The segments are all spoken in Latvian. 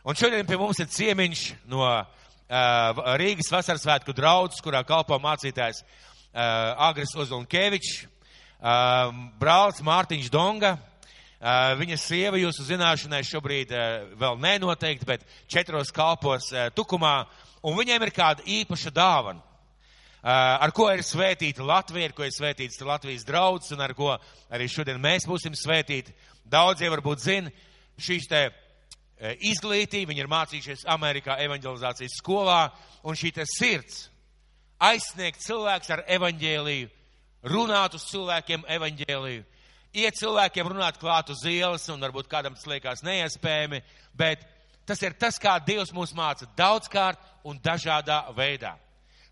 Un šodien pie mums ir ciemiņš no uh, Rīgas vasarasvētku draudzes, kurā kalpo mācītājs uh, Agris Ozolkevičs, uh, brālis Mārtiņš Donga, uh, viņa sieva jūsu zināšanai šobrīd uh, vēl nenoteikti, bet četros kalpos uh, Tukumā, un viņiem ir kāda īpaša dāvana. Ar ko ir svētīta Latvija, ar ko ir svētīts Latvijas draudzes, un ar ko arī šodien mēs būsim svētīti. Daudz jau varbūt zina šīs te uh, izglītība, viņi ir mācījušies Amerikā evanģelizācijas skolā, un šī te sirds aizsniegt cilvēks ar evaņģēliju, runāt uz cilvēkiem evaņģēliju, iet cilvēkiem runāt klāt uz ielas, un varbūt kādam tas liekas neiespējami, bet tas ir tas, kā Dievs mūs māca daudzkārt un dažādā veidā.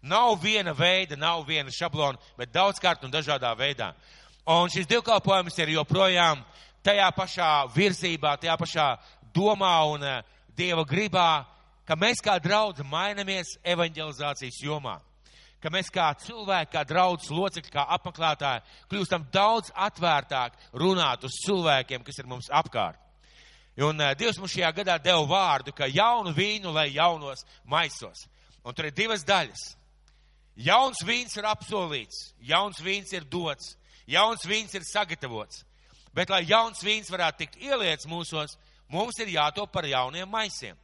Nav viena veida, nav viena šablona, bet daudzkārt un dažādā veidā. Un šis divkalpojums ir joprojām tajā pašā virzībā, tajā pašā domā un uh, Dieva gribā, ka mēs kā draudzi mainamies evanģelizācijas jomā. Ka mēs kā cilvēki, kā draudzes locekļi, kā apmeklētāji, kļūstam daudz atvērtāk runāt uz cilvēkiem, kas ir mums apkārt. Un uh, Dievs mums šajā gadā deva vārdu, ka jaunu vīnu, lai jaunos maisos. Un tur ir divas daļas. Jauns vīns ir apsolīts, jauns vīns ir dots, jauns vīns ir sagatavots. Bet, lai jauns vīns varētu tikt ieliets mūsos, mums ir jātop par jauniem maisiem.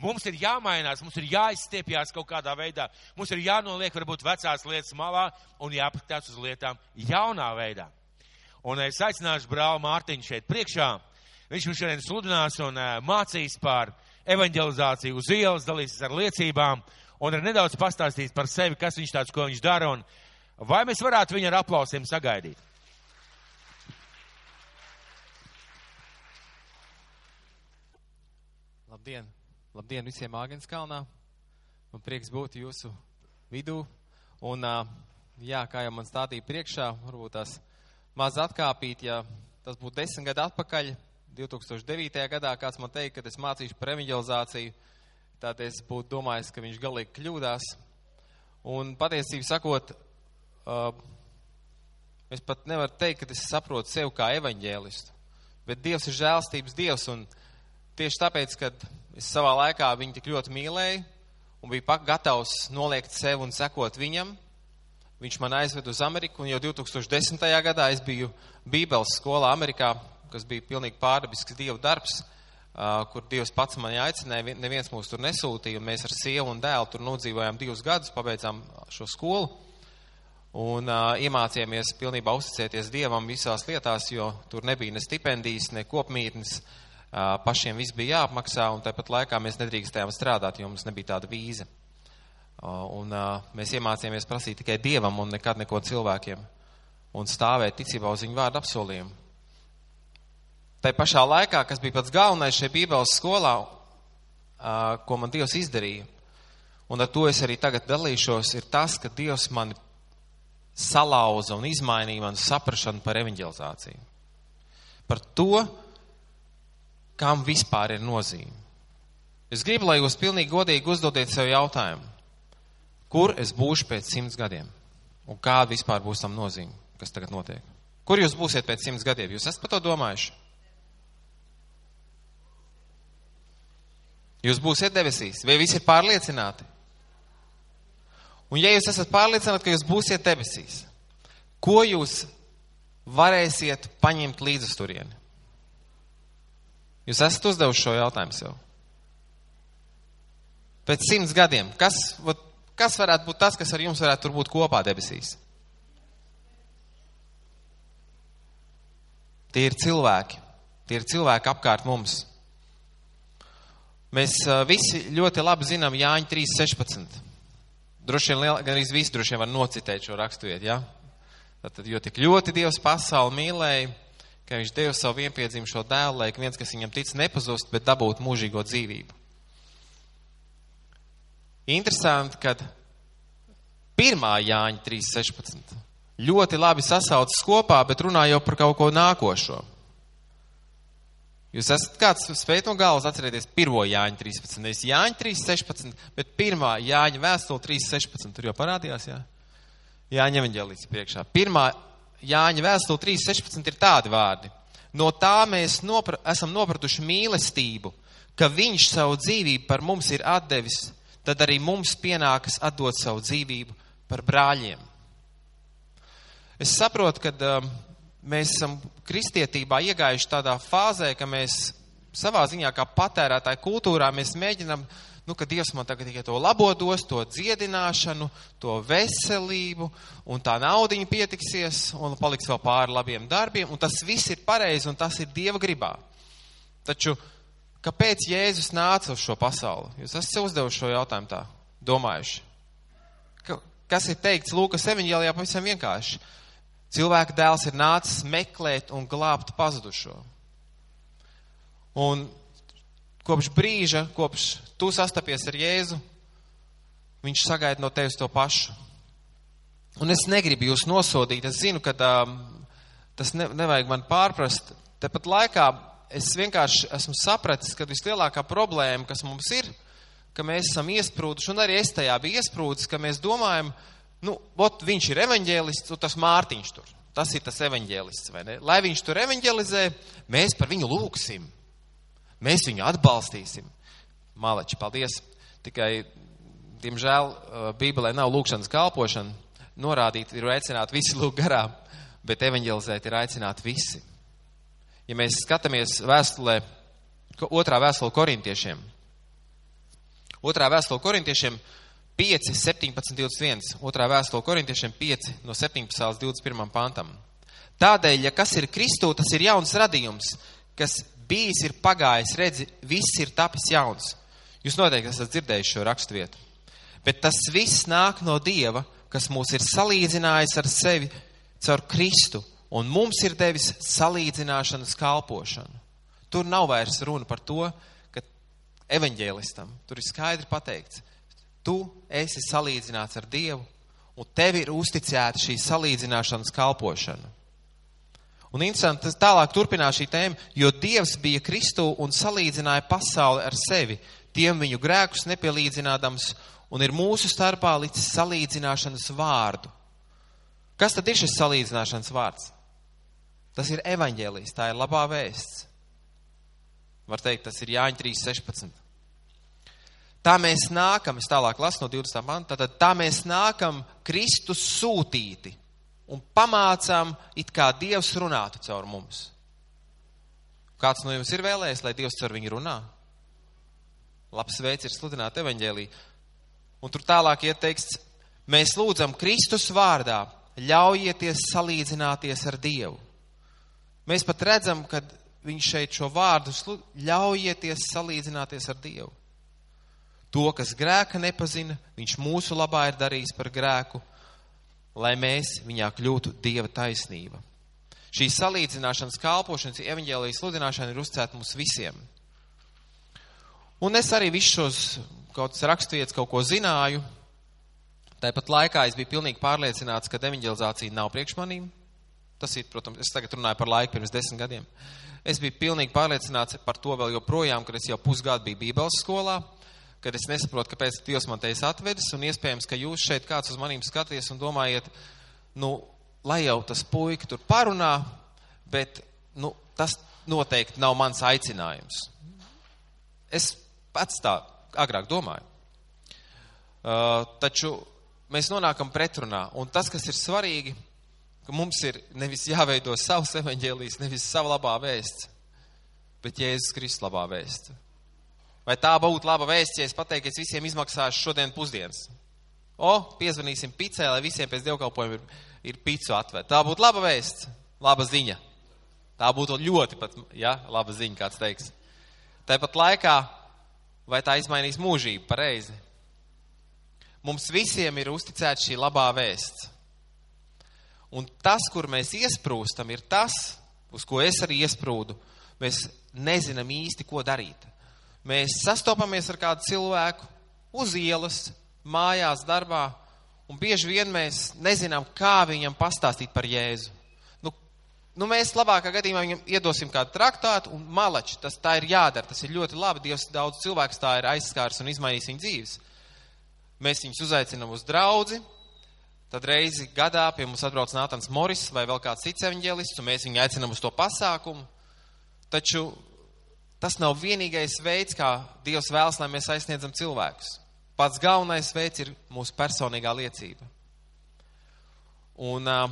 Mums ir jāmainās, mums ir jāizstiepjas kaut kādā veidā, mums ir jānoliek varbūt vecās lietas malā un jāpatās uz lietām jaunā veidā. Un es aicināšu brāli Mārtiņu šeit priekšā. Viņš mums šodien sludinās un mācīs par evanģelizāciju uz ielas, dalīsies ar liecībām un ir nedaudz pastāstījis par sevi, kas viņš tāds, ko viņš dara, un vai mēs varētu viņu ar aplausiem sagaidīt. Labdien! Labdien visiem Āgenskalnā! Man prieks būt jūsu vidū. Un, jā, kā jau man stādīja priekšā, varbūt tās maz atkāpīt, ja tas būtu desmit gadu atpakaļ, 2009. gadā kāds man teica, ka es mācīšu par evanģelizāciju, tad es būtu domājis, ka viņš galīgi kļūdās. Un patiesībā sakot, es pat nevaru teikt, ka es saprotu sevi kā evaņģēlistu, bet Dievs ir žēlstības Dievs, un tieši tāpēc, kad es savā laikā viņu tik ļoti mīlēju un biju gatavs noliegt sevi un sekot viņam, viņš man aizved uz Ameriku, un jau 2010. gadā es biju Bībeles skolā Amerikā, kas bija pilnīgi pārdabisks Dieva darbs, kur Dievs pats mani aicināja, neviens mūs tur nesūtīja, un mēs ar sievu un dēlu tur nodzīvojām divus gadus, pabeidzām šo skolu, un uh, iemācījāmies pilnībā uzticēties Dievam visās lietās, jo tur nebija ne stipendijas, ne kopmītnes, uh, pašiem viss bija jāapmaksā, un tāpat laikā mēs nedrīkstējām strādāt, jo mums nebija tāda vīza. Un mēs iemācījāmies prasīt tikai Dievam un nekad neko cilvēkiem, un stāvēt ticībā uz viņu vārdu apsolījumu. Tā pašā laikā, kas bija pats galvenais šajā Bībeles skolā, ko man Dievs izdarīja, un ar to es arī tagad dalīšos, ir tas, ka Dievs mani salauza un izmainīja manu saprašanu par evanģelizāciju. Par to, kam vispār ir nozīme. Es gribu, lai jūs pilnīgi godīgi uzdodiet sev jautājumu, kur es būšu pēc simts gadiem un kāda vispār būs tam nozīme, kas tagad notiek. Kur jūs būsiet pēc simts gadiem? Jūs esat par to domājuši? Jūs būsiet debesīs, vai visi ir pārliecināti? Un ja jūs esat pārliecināti, ka jūs būsiet debesīs, ko jūs varēsiet paņemt līdzi turieni? Jūs esat uzdevuši šo jautājumu sev. Pēc simts gadiem, kas, kas varētu būt tas, kas ar jums varētu tur būt kopā debesīs? Tie ir cilvēki. Tie ir cilvēki apkārt mums. Mēs visi ļoti labi zinām Jāņa 3.16. Droši vien, gan arī visi droši vien var nocitēt šo raksturiet, ja? Tātad, jo tik ļoti Dievs pasauli mīlēja, ka viņš deva savu vienpiedzimšo dēlu, lai viens, kas viņam tic, nepazust, bet dabūtu mūžīgo dzīvību. Interesanti, ka pirmā Jāņa 3.16 ļoti labi sasaucas kopā, bet runā jau par kaut ko nākošo. Jūs esat kāds spējat no galvas atcerēties pirmo Jāņa 13, nevis Jāņa 3.16, bet pirmā Jāņa vēstule 3.16, tur jau parādījās, jā? Jāņa evaņģēlīs priekšā. Pirmā Jāņa vēstule 3.16 ir tādi vārdi. No tā mēs nopra esam nopratuši mīlestību, ka viņš savu dzīvību par mums ir atdevis, tad arī mums pienākas atdot savu dzīvību par brāļiem. Es saprotu, ka uh, mēs esam kristietībā iegājuši tādā fāzē, ka mēs savā ziņā kā patērētāju kultūrā mēs mēģinam, nu, ka Dievs man tagad tikai to labo dos, to dziedināšanu, to veselību, un tā naudiņa pietiksies, un paliks vēl pāri labiem darbiem, un tas viss ir pareizi, un tas ir Dieva gribā. Taču, kāpēc Jēzus nāca uz šo pasauli? Jūs esat uzdevuši šo jautājumu tā, domājuši. Ka, kas ir teikts Lūkas evaņģēlijā pavisam vienkārši? Cilvēka dēls ir nācis meklēt un glābt pazudušo. Un kopš brīža, kopš tu sastapies ar Jēzu, viņš sagaida no tevis to pašu. Un es negribu jūs nosodīt, es zinu, ka um, tas ne, nevajag man pārprast. Tepat laikā es vienkārši esmu sapratis, ka vislielākā problēma, kas mums ir, ka mēs esam iesprūduši, un arī es tajā biju iesprūdis, ka mēs domājam, nu, ot, viņš ir evaņģēlists, un tas Mārtiņš tur. Tas ir tas evaņģēlists, vai ne? Lai viņš tur evaņģelizē, mēs par viņu lūksim. Mēs viņu atbalstīsim. Maleči, paldies. Tikai, diemžēl, Bībelē nav lūkšanas kalpošana. Norādīt ir aicināt visi lūk garām, bet evaņģelizēt ir aicināt visi. Ja mēs skatāmies vēstulē, otrā vēstule korintiešiem, otrā vēstule korintiešiem 5, 17, 21, otrā vēstule korintiešiem 5, no 17 līdz 21 pantam. Tādēļ, ja kas ir Kristū, tas ir jauns radījums, kas bijis ir pagājis, redzi, viss ir tapis jauns. Jūs noteikti esat dzirdējuši šo raksturvietu. Bet tas viss nāk no Dieva, kas mūs ir salīdzinājis ar sevi caur Kristu, un mums ir devis salīdzināšanas kalpošanu. Tur nav vairs runa par to, ka evaņģēlistam tur ir skaidri pateikts, tu esi salīdzināts ar Dievu, un tev ir uzticēta šī salīdzināšanas kalpošana. Un interesanti, tas tālāk turpinās šī tēma, jo Dievs bija Kristū un salīdzināja pasauli ar sevi, tiem viņu grēkus nepielīdzinādams, un ir mūsu starpā līdz salīdzināšanas vārdu. Kas tad ir šis salīdzināšanas vārds? Tas ir evaņģēlijs, tā ir labā vēsts. Var teikt, tas ir Jāņa 3.16. Tā mēs nākam, es tālāk lasu no 20. panta, tad tā mēs nākam Kristus sūtīti un pamācām, it kā Dievs runātu caur mums. Kāds no jums ir vēlējis, lai Dievs caur viņu runā? Labs veids ir sludināt evaņģēlī. Un tur tālāk ieteikts, mēs lūdzam Kristus vārdā, ļaujieties salīdzināties ar Dievu. Mēs pat redzam, ka viņš šeit šo vārdu ļaujieties salīdzināties ar Dievu. To, kas grēka nepazina, viņš mūsu labā ir darījis par grēku, lai mēs viņā kļūtu Dieva taisnība. Šī salīdzināšanas kalpošanas evaņģēlijas sludināšana ir uzcēta mums visiem. Un es arī visus šos kaut kādas raksturvietas kaut ko zināju. Tāpat laikā es biju pilnīgi pārliecināts, ka evaņģelizācija nav priekš manīm. Tas ir, protams, es tagad runāju par laiku pirms desmit gadiem. Es biju pilnīgi pārliecināts par to vēl joprojām, kad es jau pusgadu biju Bībeles skolā kad es nesaprotu, kāpēc Dievs man te ir atvedis, un iespējams, ka jūs šeit kāds uz manīm skaties un domājiet, nu, lai jau tas puika tur parunā, bet, nu, tas noteikti nav mans aicinājums. Es pats tā agrāk domāju. Uh, taču mēs nonākam pretrunā, un tas, kas ir svarīgi, ka mums ir nevis jāveido savs evaņģēlijs, nevis sava labā vēsts, bet Jēzus Kristus labā vēsts. Vai tā būtu laba vēsts, ja es pateiktu, ka es visiem izmaksāšu šodien pusdienas? O, piezvanīsim picē, lai visiem pēc dievkalpojuma ir, ir picu atvērt. Tā būtu laba vēsts, laba ziņa. Tā būtu ļoti pat, ja, laba ziņa, kāds teiks. Tāpat laikā, vai tā izmainīs mūžību pareizi? Mums visiem ir uzticēta šī labā vēsts. Un tas, kur mēs iesprūstam, ir tas, uz ko es arī iesprūdu. Mēs nezinām īsti, ko darīt. Mēs sastopamies ar kādu cilvēku uz ielas, mājās, darbā, un bieži vien mēs nezinām, kā viņam pastāstīt par Jēzu. Nu, nu mēs labākā gadījumā viņam iedosim kādu traktātu un malači, tas tā ir jādara, tas ir ļoti labi, Dievs daudz cilvēks tā ir aizskārs un izmainījis viņu dzīves. Mēs viņus uzaicinām uz draudzi, tad reizi gadā pie mums atbrauc Nātans Moris vai vēl kāds cits evaņģēlists, un mēs viņu aicinām uz to pasākumu. Taču tas nav vienīgais veids, kā Dievs vēlas, lai mēs aizsniedzam cilvēkus. Pats galvenais veids ir mūsu personīgā liecība. Un uh,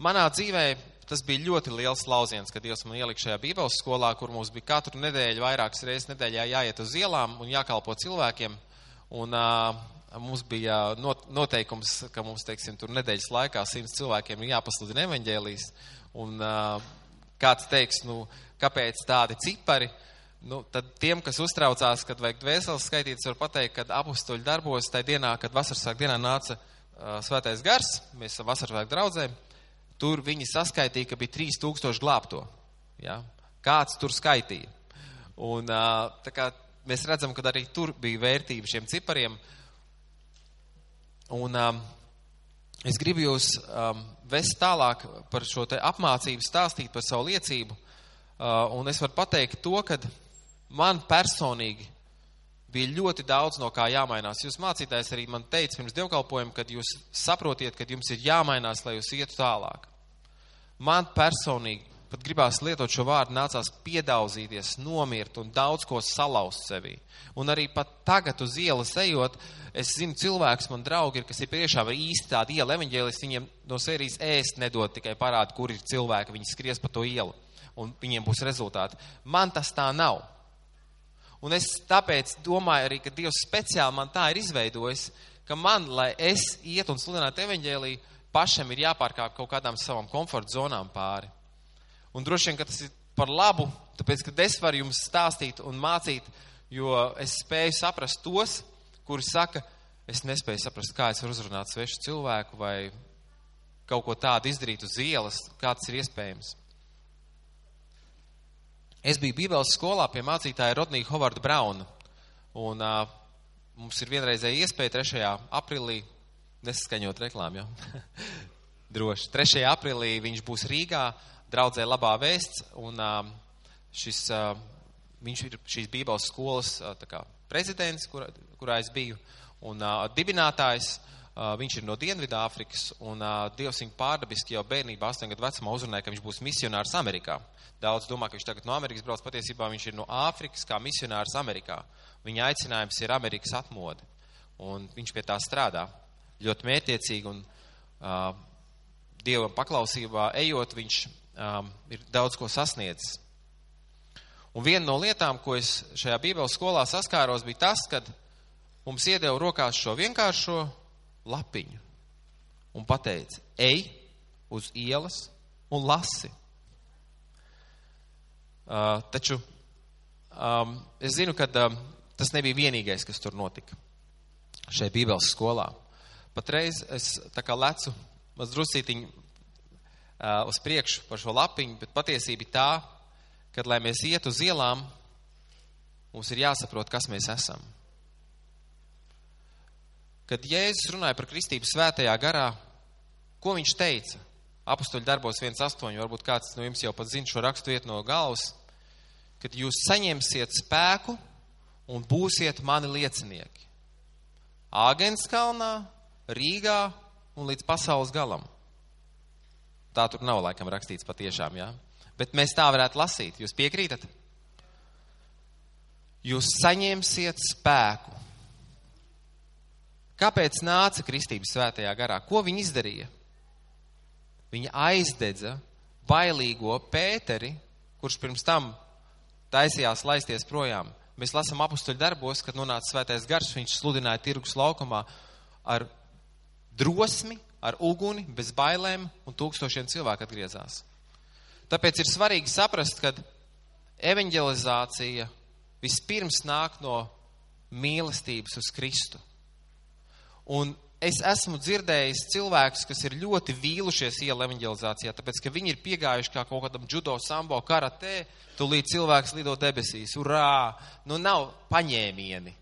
manā dzīvē tas bija ļoti liels lauciens, kad Dievs man ielika šajā Bībeles skolā, kur mums bija katru nedēļu, vairākas reizes nedēļā jāiet uz ielām un jākalpo cilvēkiem. Un, uh, mums bija not, noteikums, ka mums, teiksim, tur nedēļas laikā simts cilvēkiem ir jāpasludina evaņģēlijas. Un uh, kāds teiks, nu, kāpēc tādi cipari? Nu, tad tiem, kas uztraucās, kad vajag dvēseles skaitītas, var pateikt, ka apustuļu darbos tajā dienā, kad vasarsāk dienā nāca uh, svētais gars, mēs esam vasarsāk draudzē, tur viņi saskaitīja, ka bija 3000 glābto. Ja? Kāds tur skaitīja. Un uh, tā kā mēs redzam, ka arī tur bija vērtība šiem cipariem. Un um, es gribu jūs um, vest tālāk par šo te apmācību, stāstīt par savu liecību. Uh, un es varu pateikt to, ka man personīgi bija ļoti daudz no kā jāmainās. Jūs mācītājs arī man teica pirms dievkalpojuma, kad jūs saprotiet, ka jums ir jāmainās, lai jūs ietu tālāk. Man personīgi pat gribās lietot šo vārdu, nācās piedauzīties, nomirt un daudz ko salauzt sevī. Un arī pat tagad uz ielas ejot, es zinu cilvēkus, man draugi ir, kas ir priešām īsti tādi iela evaņģēlis, viņiem no sērijas ēst nedod tikai parādu, kur ir cilvēki, viņi skries pa to ielu un viņiem būs rezultāti. Man tas tā nav. Un es tāpēc domāju arī, ka Dievs speciāli man tā ir izveidojis, ka man, lai es iet un sludinātu evaņģēliju, pašam ir jāpārkāp kaut kādām savām komforta zonām pāri. Un droši vien, ka tas ir par labu, tāpēc, ka es varu jums stāstīt un mācīt, jo es spēju saprast tos, kuri saka, es nespēju saprast, kā es varu uzrunāt svešu cilvēku vai kaut ko tādu izdarīt uz ielas, kā tas ir iespējams. Es biju Bībeles skolā pie mācītāja Rodnija Hovarda Brauna, un uh, mums ir vienreizēja iespēja 3. aprīlī, nesaskaņot reklāmu, jau, droši, 3. aprīlī viņš būs Rīgā, draudzē labā vēsts, un šis, viņš ir šīs Bībeles skolas kā, prezidents, kur, kurā es biju, un dibinātājs. Viņš ir no Dienvidāfrikas, un Dievs viņu pārdabiski jau bērnībā, 8 gadu vecumā, uzrunāja, ka viņš būs misionārs Amerikā. Daudz domā, ka viņš tagad no Amerikas brauc, patiesībā viņš ir no Āfrikas kā misionārs Amerikā. Viņa aicinājums ir Amerikas atmode, un viņš pie tā strādā ļoti mētiecīgi, un uh, Dievam paklausībā ejot, viņš um, ir daudz ko sasniedzis. Un viena no lietām, ko es šajā Bībeles skolā saskāros, bija tas, kad mums iedeva rokās šo vienkāršo lapiņu un pateica, ej uz ielas un lasi. Uh, taču um, es zinu, ka um, tas nebija vienīgais, kas tur notika šajā Bībeles skolā. Patreiz es tā kā lecu mazdrusītiņu uh, uz priekšu par šo lapiņu, bet patiesība ir tā, ka, lai mēs iet uz ielām, mums ir jāsaprot, kas mēs esam. Kad Jēzus runāja par kristību svētajā garā, ko viņš teica? Apustuļu darbos 1.8, varbūt kāds no jums jau pat zina šo rakstu vietu no galvas, kad jūs saņemsiet spēku un būsiet mani liecinieki. Āgenskalnā, Rīgā un līdz pasaules galam. Tā tur nav laikam rakstīts patiešām, jā. Bet mēs tā varētu lasīt. Jūs piekrītat? Jūs saņemsiet spēku. Kāpēc nāca kristības svētajā garā? Ko viņi izdarīja? Viņa aizdedza bailīgo Pēteri, kurš pirms tam taisījās laisties projām. Mēs lasām apakstuļu darbos, kad nonāca svētais gars, viņš sludināja tirgus laukumā ar drosmi, ar uguni, bez bailēm, un tūkstošiem cilvēku atgriezās. Tāpēc ir svarīgi saprast, ka evanģelizācija vispirms nāk no mīlestības uz Kristu. Un es esmu dzirdējis cilvēkus, kas ir ļoti vīlušies iela evanģelizācijā, tāpēc, ka viņi ir piegājuši kā kaut kādam judo, sambo, karatē, tūlīt cilvēks lido debesīs, urā, nu nav paņēmieni.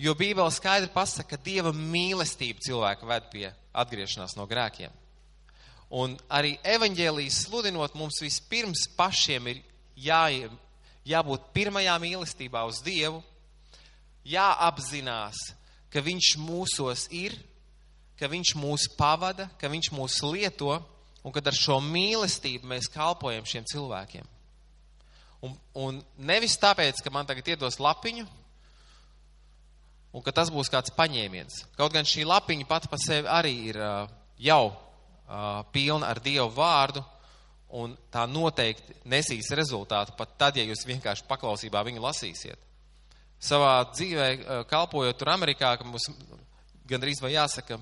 Jo Bībele skaidri pasaka, ka Dieva mīlestība cilvēku ved pie atgriešanās no grēkiem. Un arī evaņģēlijas sludinot mums vispirms pašiem ir jā, jābūt pirmajā mīlestībā uz Dievu, jāapzinās, ka Viņš mūsos ir, ka Viņš mūs pavada, ka Viņš mūs lieto un kad ar šo mīlestību mēs kalpojam šiem cilvēkiem. Un, un nevis tāpēc, ka man tagad iedos lapiņu, un ka tas būs kāds paņēmiens. Kaut gan šī lapiņa pati par sevi arī ir uh, jau uh, pilna ar Dievu vārdu, un tā noteikti nesīs rezultātu pat tad, ja jūs vienkārši paklausībā viņu lasīsiet. Savā dzīvē, kalpojot tur Amerikā, ka mums gandrīz vai jāsaka,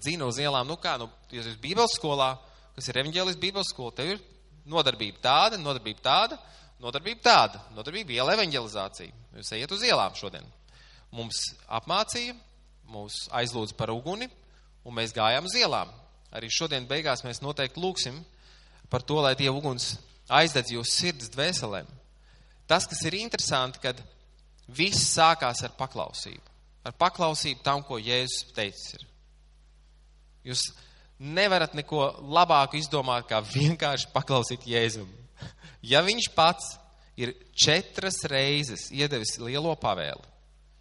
dzīvo uz ielām, nu kā, nu, ja esat Bībeles skolā, kas ir evaņģēlis Bībeles skola, tev ir nodarbība tāda, nodarbība tāda, nodarbība tāda, nodarbība iela evaņģelizācija. Jūs ejiet uz ielām šodien. Mums apmācīja, mūs aizlūdz par uguni, un mēs gājām uz ielām. Arī šodien beigās mēs noteikti lūksim par to, lai Dieva uguns aizdedz jūsu sirds dvēselēm. Tas, kas ir interesanti, kad viss sākās ar paklausību. Ar paklausību tam, ko Jēzus teicis ir. Jūs nevarat neko labāku izdomāt, kā vienkārši paklausīt Jēzum. Ja viņš pats ir četras reizes iedevis lielo pavēli,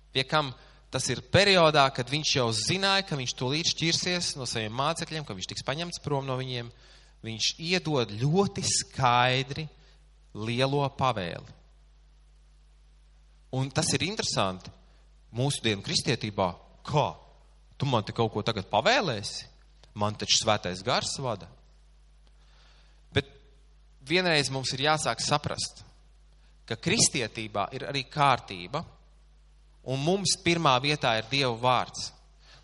pie kam tas ir periodā, kad viņš jau zināja, ka viņš tūlīt šķirsies no saviem mācekļiem, ka viņš tiks paņemts prom no viņiem, viņš iedod ļoti skaidri lielo pavēli. Un tas ir interesanti mūsu dienu kristietībā. Kā? Tu man te kaut ko tagad pavēlēsi? Man taču svētais gars vada. Bet vienreiz mums ir jāsāk saprast, ka kristietībā ir arī kārtība, un mums pirmā vietā ir Dieva vārds.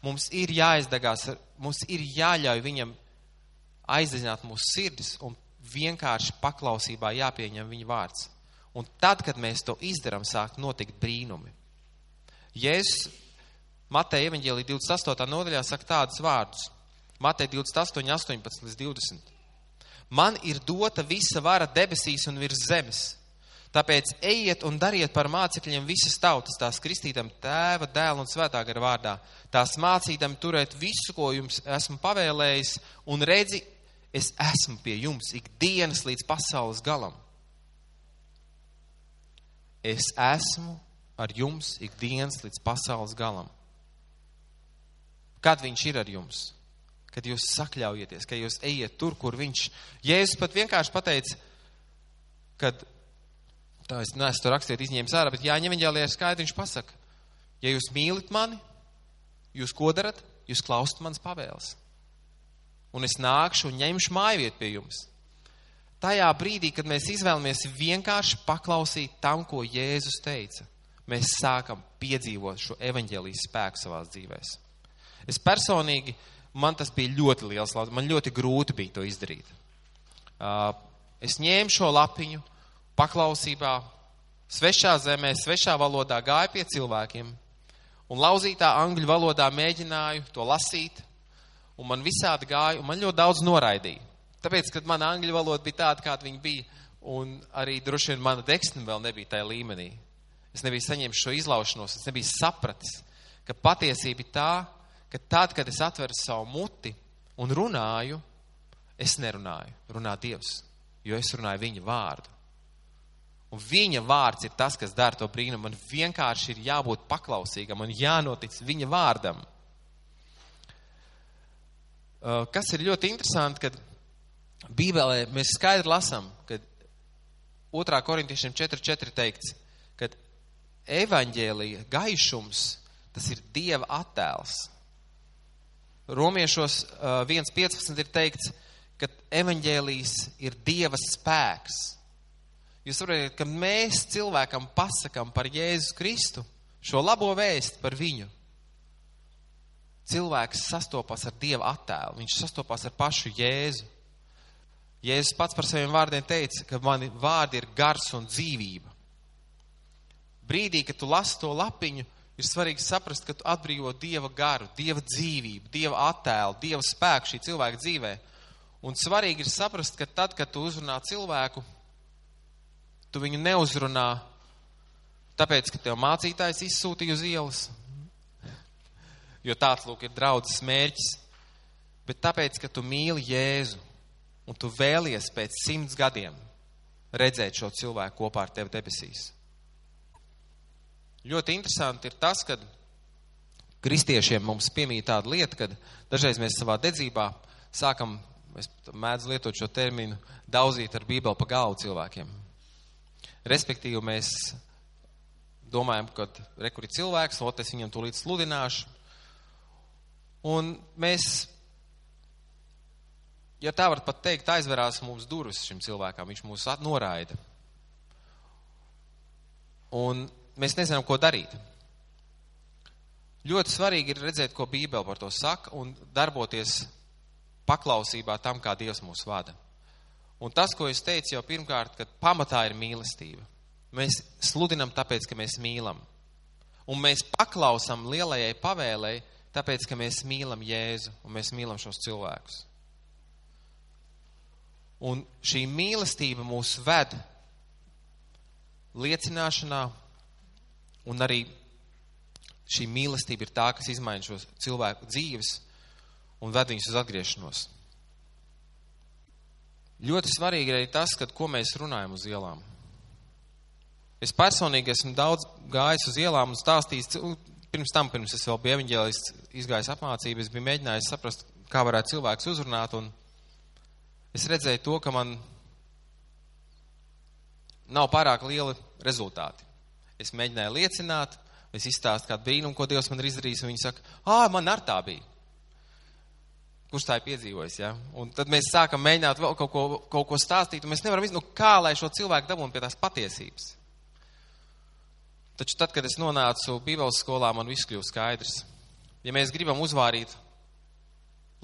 Mums ir jāizdegās, mums ir jāļauj viņam aizdzināt mūsu sirdis un vienkārši paklausībā jāpieņem viņa vārds. Un tad, kad mēs to izdarām, sāk notikt brīnumi. Jēzus Mateja evaņģēlī 28. nodaļā saka tādus vārdus. Mateja 28, 18 līdz 20. Man ir dota visa vara debesīs un virs zemes. Tāpēc ejiet un dariet par mācekļiem visas tautas, tās kristītam tēva, dēla un svētā gara vārdā, tās mācītam turēt visu, ko jums esmu pavēlējis, un redzi, es esmu pie jums ikdienas līdz pasaules galam. Es esmu ar jums ikdienas līdz pasaules galam. Kad viņš ir ar jums? Kad jūs sakļaujieties, ka jūs ejiet tur, kur viņš. Jēzus pat vienkārši pateica, kad, tā es neesmu to rakstīt izņēmis ārā, bet jāņem viņā skaidri viņš pasaka, ja jūs mīlit mani, jūs ko darat? Jūs klausat manas pavēles. Un es nākšu un ņemšu mājvietu pie jums. Tajā brīdī, kad mēs izvēlamies vienkārši paklausīt tam, ko Jēzus teica, mēs sākam piedzīvot šo evaņģēlijas spēku savās dzīvēs. Es personīgi, man tas bija ļoti liels, man ļoti grūti bija to izdarīt. Es ņēmu šo lapiņu, paklausībā, svešā zemē, svešā valodā gāju pie cilvēkiem un lauzītā angļu valodā mēģināju to lasīt, un man visādi gāja, un man ļoti daudz noraidīja. Tāpēc, kad mana angļu valoda bija tāda, kāda viņa bija, un arī droši vien mana deksme vēl nebija tajā līmenī. Es nebiju saņēmis šo izlaušanos, es nebiju sapratis, ka patiesība ir tā, ka tad, kad es atveru savu muti un runāju, es nerunāju, runā Dievs, jo es runāju viņa vārdu. Un viņa vārds ir tas, kas dara to brīnumu. Man vienkārši ir jābūt paklausīgam un jānotic viņa vārdam. Uh, kas ir ļoti interesanti, kad Bībelē mēs skaidri lasām, ka 2. korintiešiem 4.4 teikts, ka evaņģēlija gaišums, tas ir Dieva attēls. Romiešos 1.15 ir teikts, ka evaņģēlijs ir Dieva spēks. Jūs saprotat, ka mēs cilvēkam pasakam par Jēzu Kristu šo labo vēstu par viņu. Cilvēks sastopas ar Dieva attēlu, viņš sastopas ar pašu Jēzu. Jēzus pats par saviem vārdiem teica, ka mani vārdi ir gars un dzīvība. Brīdī, kad tu lasi to lapiņu, ir svarīgi saprast, ka tu atbrīvo Dieva garu, Dieva dzīvību, Dieva attēlu, Dieva spēku šī cilvēka dzīvē. Un svarīgi ir saprast, ka tad, kad tu uzrunā cilvēku, tu viņu neuzrunā tāpēc, ka tev mācītājs izsūtīja uz ielas, jo tāds lūk ir draudzes mērķis, bet tāpēc, ka tu mīli Jēzu un tu vēlies pēc simts gadiem redzēt šo cilvēku kopā ar tevi debesīs. Ļoti interesanti ir tas, ka kristiešiem mums piemīt tāda lieta, ka dažreiz mēs savā dedzībā sākam, es mēdzu lietot šo terminu, daudzīt ar bībeli pa galvu cilvēkiem. Respektīvi, mēs domājam, ka rekur ir cilvēks, lot es viņam tūlīt sludināšu. Un mēs, ja tā var pat teikt, aizverās mums durvis šim cilvēkam, viņš mūs noraida. Un mēs nezinām, ko darīt. Ļoti svarīgi ir redzēt, ko Bībele par to saka un darboties paklausībā tam, kā Dievs mūs vada. Un tas, ko es teicu jau pirmkārt, ka pamatā ir mīlestība. Mēs sludinam tāpēc, ka mēs mīlam. Un mēs paklausam lielajai pavēlei, tāpēc, ka mēs mīlam Jēzu un mēs mīlam šos cilvēkus. Un šī mīlestība mūs ved liecināšanā, un arī šī mīlestība ir tā, kas izmaina šos cilvēku dzīves un ved viņus uz atgriešanos. Ļoti svarīgi ir arī tas, kad, ko mēs runājam uz ielām. Es personīgi esmu daudz gājis uz ielām un stāstījis, pirms tam, pirms es vēl biju evaņģēlists, izgājis apmācību, es biju mēģinājis saprast, kā varētu cilvēks uzrunāt, un es redzēju to, ka man nav pārāk lieli rezultāti. Es mēģināju liecināt, es izstāstu kādu brīnumu, ko Dievs man ir izdarījis, un viņi saka, ā, man ar tā bija kurš tā ir piedzīvojis. Ja? Un tad mēs sākam mēģināt vēl kaut ko, kaut ko stāstīt, un mēs nevaram izdarīt, nu, kā lai šo cilvēku dabūtu pie tās patiesības. Taču tad, kad es nonācu Bībeles skolā, man viss kļuva skaidrs. Ja mēs gribam uzvārīt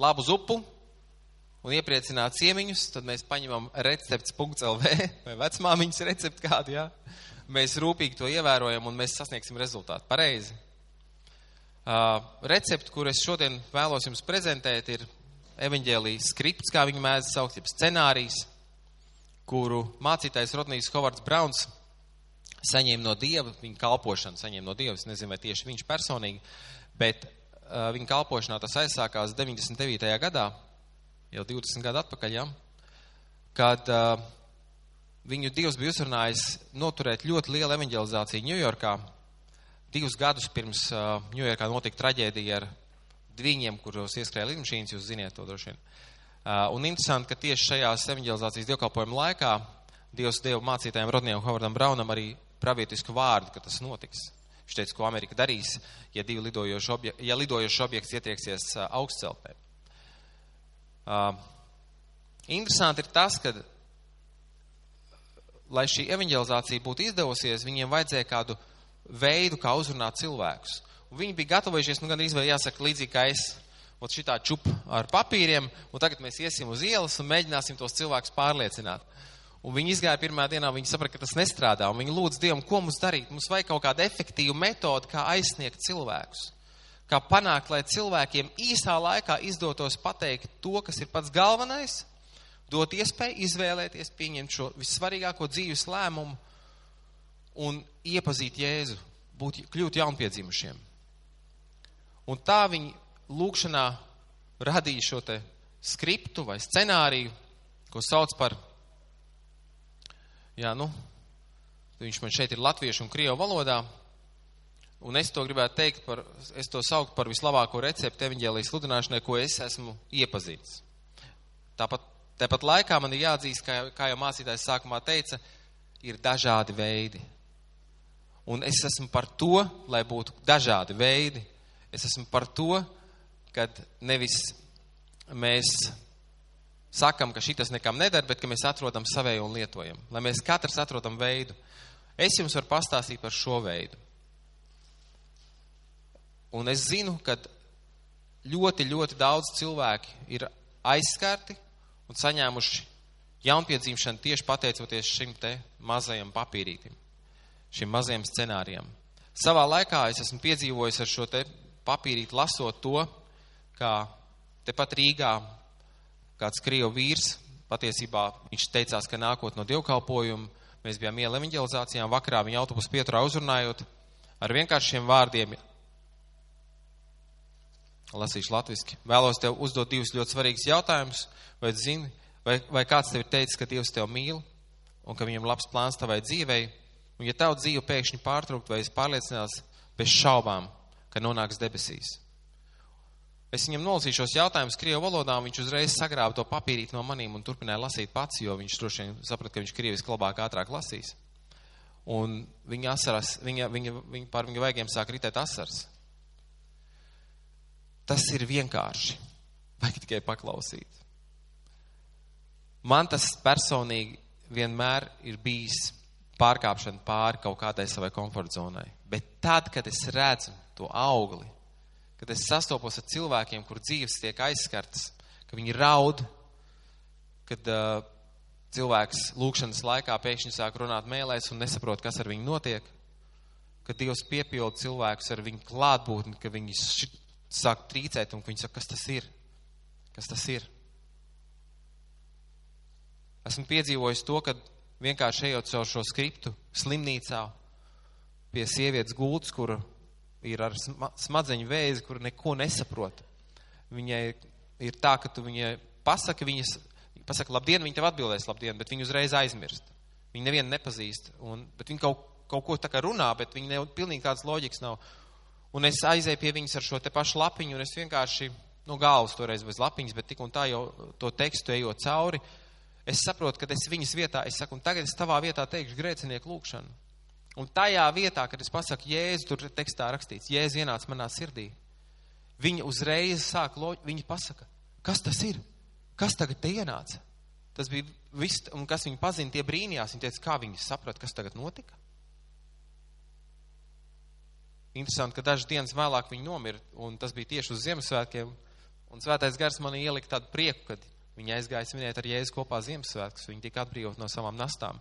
labu zupu un iepriecināt ciemiņus, tad mēs paņemam recepts.lv vai vecmāmiņas recepti kādu, jā. Mēs rūpīgi to ievērojam un mēs sasniegsim rezultātu. Pareizi. Uh, recepti, kur es šodien vēlos jums prezentēt, ir evaņģēlijas skripts, kā viņu mēdz saukt, jeb scenārijs, kuru mācītājs Rodnijs Hovards Brauns saņēma no Dieva, viņa kalpošanu saņēma no Dieva, es nezinu, vai tieši viņš personīgi, bet uh, viņa kalpošanā tas aizsākās 99. gadā, jau 20 gadu atpakaļ, ja, kad uh, viņu Dievs bija uzrunājis noturēt ļoti lielu evaņģelizāciju Ņujorkā. Divus gadus pirms Ņujorkā uh, notika traģēdija ar dviņiem, kuros ieskrēja lidmašīnas, jūs ziniet to droši vien. Uh, un interesanti, ka tieši šajās evanģelizācijas dievkalpojuma laikā Dievs deva mācītājiem Rodnijam Havardam Braunam arī pravietisku vārdu, ka tas notiks. Viņš teica, ko Amerika darīs, ja divi lidojoši objekti, ja lidojošs objekts ietieksies augstceltnē. Uh, interesanti ir tas, ka, lai šī evanģelizācija būtu izdevusies, viņiem vajadzēja kādu veidu, kā uzrunāt cilvēkus. Un viņi bija gatavojušies, nu, gan arī jāsaka, līdzīgi kā es, ot šitā čup ar papīriem, un tagad mēs iesim uz ielas un mēģināsim tos cilvēkus pārliecināt. Un viņi izgāja pirmā dienā, viņi saprata, ka tas nestrādā, un viņi lūdz Dievam, ko mums darīt. Mums vajag kaut kādu efektīvu metodu, kā aizsniegt cilvēkus. Kā panākt, lai cilvēkiem īsā laikā izdotos pateikt to, kas ir pats galvenais, dot iespēju izvēlēties, pieņemt šo vissvarīgāko dzīves lēmumu un iepazīt Jēzu, būt, kļūt jaunpiedzimušiem. Un tā viņi lūkšanā radīja šo te skriptu vai scenāriju, ko sauc par, jā, nu, viņš man šeit ir latviešu un krievu valodā, un es to gribētu teikt par, es to saukt par vislabāko recepti evaņģēlijas sludināšanai, ko es esmu iepazīts. Tāpat, tāpat laikā man ir jāatzīst, kā, kā jau mācītājs sākumā teica, ir dažādi veidi. Un es esmu par to, lai būtu dažādi veidi, Es esmu par to, kad nevis mēs sakam, ka šitas nekam nedara, bet ka mēs atrodam savēju un lietojam. Lai mēs katrs atrodam veidu. Es jums varu pastāstīt par šo veidu. Un es zinu, ka ļoti, ļoti daudz cilvēki ir aizskarti un saņēmuši jaunpiedzīvšanu tieši pateicoties šim te mazajam papīrītim, šim mazajam scenārijam. Savā laikā es esmu piedzīvojis ar šo te papīrīt, lasot to, kā tepat Rīgā kāds krievu vīrs, patiesībā viņš teicās, ka nākot no dievkalpojuma, mēs bijām iela evanģelizācijām, vakarā viņa autobusu pieturā uzrunājot ar vienkāršiem vārdiem. Lasīšu latviski. Vēlos tev uzdot divus ļoti svarīgus jautājumus, vai zini, vai, vai kāds tev ir teicis, ka Dievs tev mīl un ka viņam labs plāns tavai dzīvei, un ja tavu dzīvi pēkšņi pārtraukt, vai es pārliecinās bez šaubām, ka nonāks debesīs. Es viņam nolasīju šos jautājumus krievu valodā, un viņš uzreiz sagrāba to papīrīt no manīm un turpināja lasīt pats, jo viņš droši vien saprata, ka viņš krieviski labāk ātrāk lasīs. un viņa asaras, viņa, viņa, viņa, pār viņa vaigiem sāk ritēt asars. Tas ir vienkārši. Vajag tikai paklausīt. Man tas personīgi vienmēr ir bijis pārkāpšana pāri kaut kādai savai komforta zonai. Bet tad, kad es redzu to augli, kad es sastopos ar cilvēkiem, kur dzīves tiek aizskartas, ka viņi raud, kad uh, cilvēks lūkšanas laikā pēkšņi sāk runāt mēlēs un nesaprot, kas ar viņu notiek, kad Dievs piepilda cilvēkus ar viņu klātbūtni, ka viņi sāk trīcēt un viņi saka, kas tas ir? Kas tas ir? Esmu piedzīvojis to, ka vienkārši ejot caur šo skriptu slimnīcā pie sievietes gultas, kur ir ar smadzeņu vēzi, kur neko nesaprot. Viņai ir tā, ka tu viņai pasaki, viņas, pasaka labdien, viņa tev atbildēs labdien, bet viņa uzreiz aizmirst. Viņa nevienu nepazīst, un, bet viņa kaut, kaut ko tā kā runā, bet viņa ne, pilnīgi kādas loģikas nav. Un es aizēju pie viņas ar šo te pašu lapiņu, un es vienkārši, nu, galvas toreiz bez lapiņas, bet tik un tā jau to tekstu ejot cauri, es saprotu, ka es viņas vietā, es saku, un tagad es tavā vietā teikšu grēcinieku lūkšanu. Un tajā vietā, kad es pasaku Jēzu, tur tekstā rakstīts, Jēzu ienāca manā sirdī. Viņa uzreiz sāk, loģi, viņa pasaka, kas tas ir? Kas tagad te ienāca? Tas bija viss, un kas viņa pazina, tie brīnījās. Viņa teica, kā viņi saprata, kas tagad notika. Interesanti, ka dažas dienas vēlāk viņa nomira, un tas bija tieši uz Ziemassvētkiem. Un svētais gars man ielika tādu prieku, kad viņa aizgāja svinēt ar Jēzu kopā Ziemassvētkus. Viņa tika atbrīvot no savām nastām.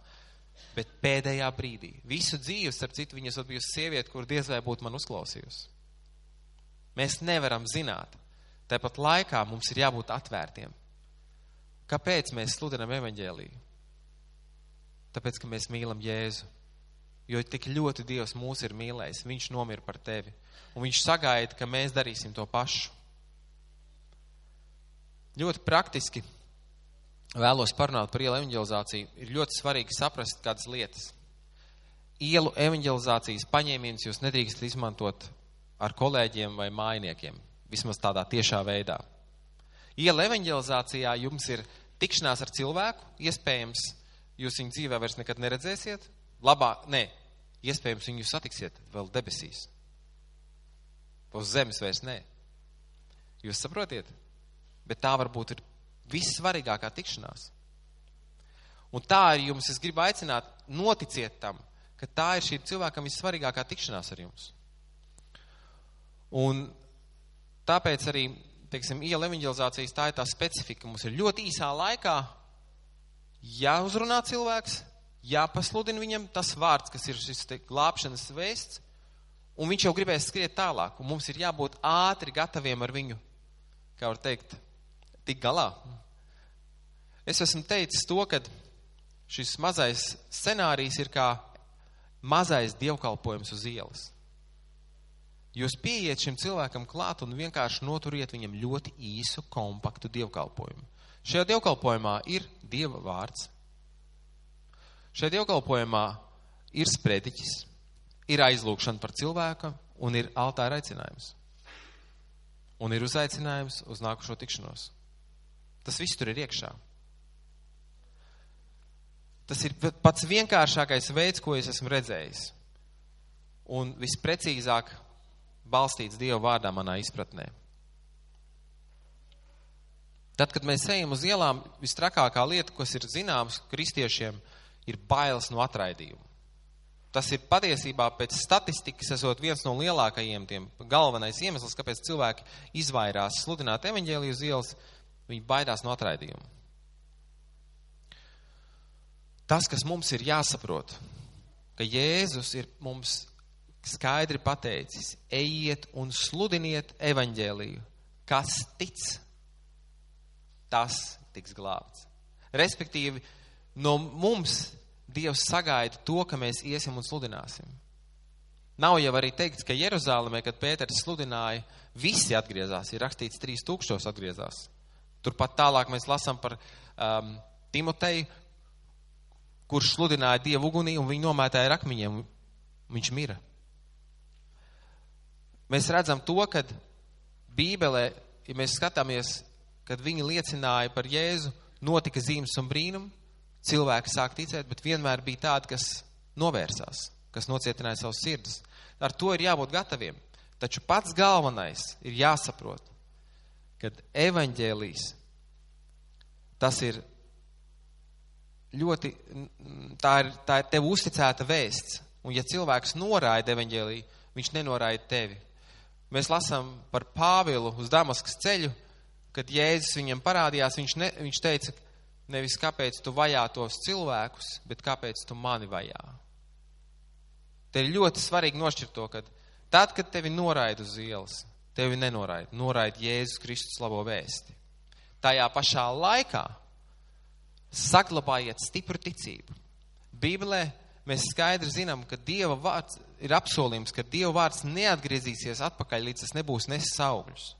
Bet pēdējā brīdī, visu dzīvi, starp citu, viņas bija sieviete, kur diez vai būtu man uzklausījusi. Mēs nevaram zināt. Tāpat laikā mums ir jābūt atvērtiem. Kāpēc mēs sludinam evaņģēlīju? Tāpēc, ka mēs mīlam Jēzu. Jo tik ļoti Dievs mūs ir mīlējis. Viņš nomira par tevi. Un viņš sagaida, ka mēs darīsim to pašu. Ļoti praktiski vēlos parunāt par ielu evanģelizāciju. Ir ļoti svarīgi saprast kādas lietas. Ielu evanģelizācijas paņēmienus jūs nedrīkstat izmantot ar kolēģiem vai mājiniekiem, vismaz tādā tiešā veidā. Iela evanģelizācijā jums ir tikšanās ar cilvēku, iespējams, jūs viņu dzīvē vairs nekad neredzēsiet, labāk, nē, iespējams, viņu satiksiet vēl debesīs. Uz zemes vairs nē. Jūs saprotiet? Bet tā varbūt ir vissvarīgākā tikšanās. Un tā arī jums, es gribu aicināt, noticiet tam, ka tā ir šī cilvēkam vissvarīgākā tikšanās ar jums. Un tāpēc arī, teiksim, iela evanģelizācijas tā ir tā specifika. Mums ir ļoti īsā laikā jāuzrunā cilvēks, jāpasludina viņam tas vārds, kas ir šis glābšanas vēsts, un viņš jau gribēs skriet tālāk, un mums ir jābūt ātri gataviem ar viņu, kā var teikt, tik galā. Es esmu teicis to, ka šis mazais scenārijs ir kā mazais dievkalpojums uz ielas. Jūs pieiet šim cilvēkam klāt un vienkārši noturiet viņam ļoti īsu, kompaktu dievkalpojumu. Šajā dievkalpojumā ir Dieva vārds. Šajā dievkalpojumā ir sprediķis, ir aizlūkšana par cilvēku un ir altāra aicinājums. Un ir uzaicinājums uz nākušo tikšanos. Tas viss tur ir iekšā. Tas ir pats vienkāršākais veids, ko es esmu redzējis. Un visprecīzāk balstīts Dieva vārdā manā izpratnē. Tad, kad mēs ejam uz ielām, vistrakākā lieta, kas ir zināms kristiešiem, ir bailes no atraidījuma. Tas ir patiesībā pēc statistikas esot viens no lielākajiem tiem galvenais iemesls, kāpēc cilvēki izvairās sludināt evaņģēliju uz ielas, viņi baidās no atraidījuma. Tas, kas mums ir jāsaprot, ka Jēzus ir mums skaidri pateicis, ejiet un sludiniet evaņģēliju. Kas tic, tas tiks glābts. Respektīvi, no mums Dievs sagaida to, ka mēs iesim un sludināsim. Nav jau arī teikts, ka Jeruzalemē, kad Pēters sludināja, visi atgriezās. Ir rakstīts, 3000 atgriezās. Turpat tālāk mēs lasām par um, Timoteju, kurš sludināja Dievu ugunī un viņu nomētāja ar akmeņiem. Viņš mira. Mēs redzam to, ka Bībelē, ja mēs skatāmies, kad viņi liecināja par Jēzu, notika zīmes un brīnumi, cilvēki sāk ticēt, bet vienmēr bija tādi, kas novērsās, kas nocietināja savus sirdus. Ar to ir jābūt gataviem. Taču pats galvenais ir jāsaprot, ka evaņģēlīs tas ir ļoti, tā ir, tā ir tev uzticēta vēsts. Un ja cilvēks noraida evaņģēlī, viņš nenoraida tevi. Mēs lasām par Pāvilu uz Damaskas ceļu, kad Jēzus viņam parādījās, viņš, ne, viņš teica, nevis kāpēc tu vajā tos cilvēkus, bet kāpēc tu mani vajā. Te ir ļoti svarīgi nošķirt to, ka tad, kad tevi noraida uz ielas, tevi nenoraida, noraida Jēzus Kristus labo vēsti. Tajā pašā laikā saglabājiet stipru ticību. Bībelē mēs skaidri zinām, ka Dieva vārds ir apsolījums, ka Dieva vārds neatgriezīsies atpakaļ, līdz tas nebūs nesis augļus.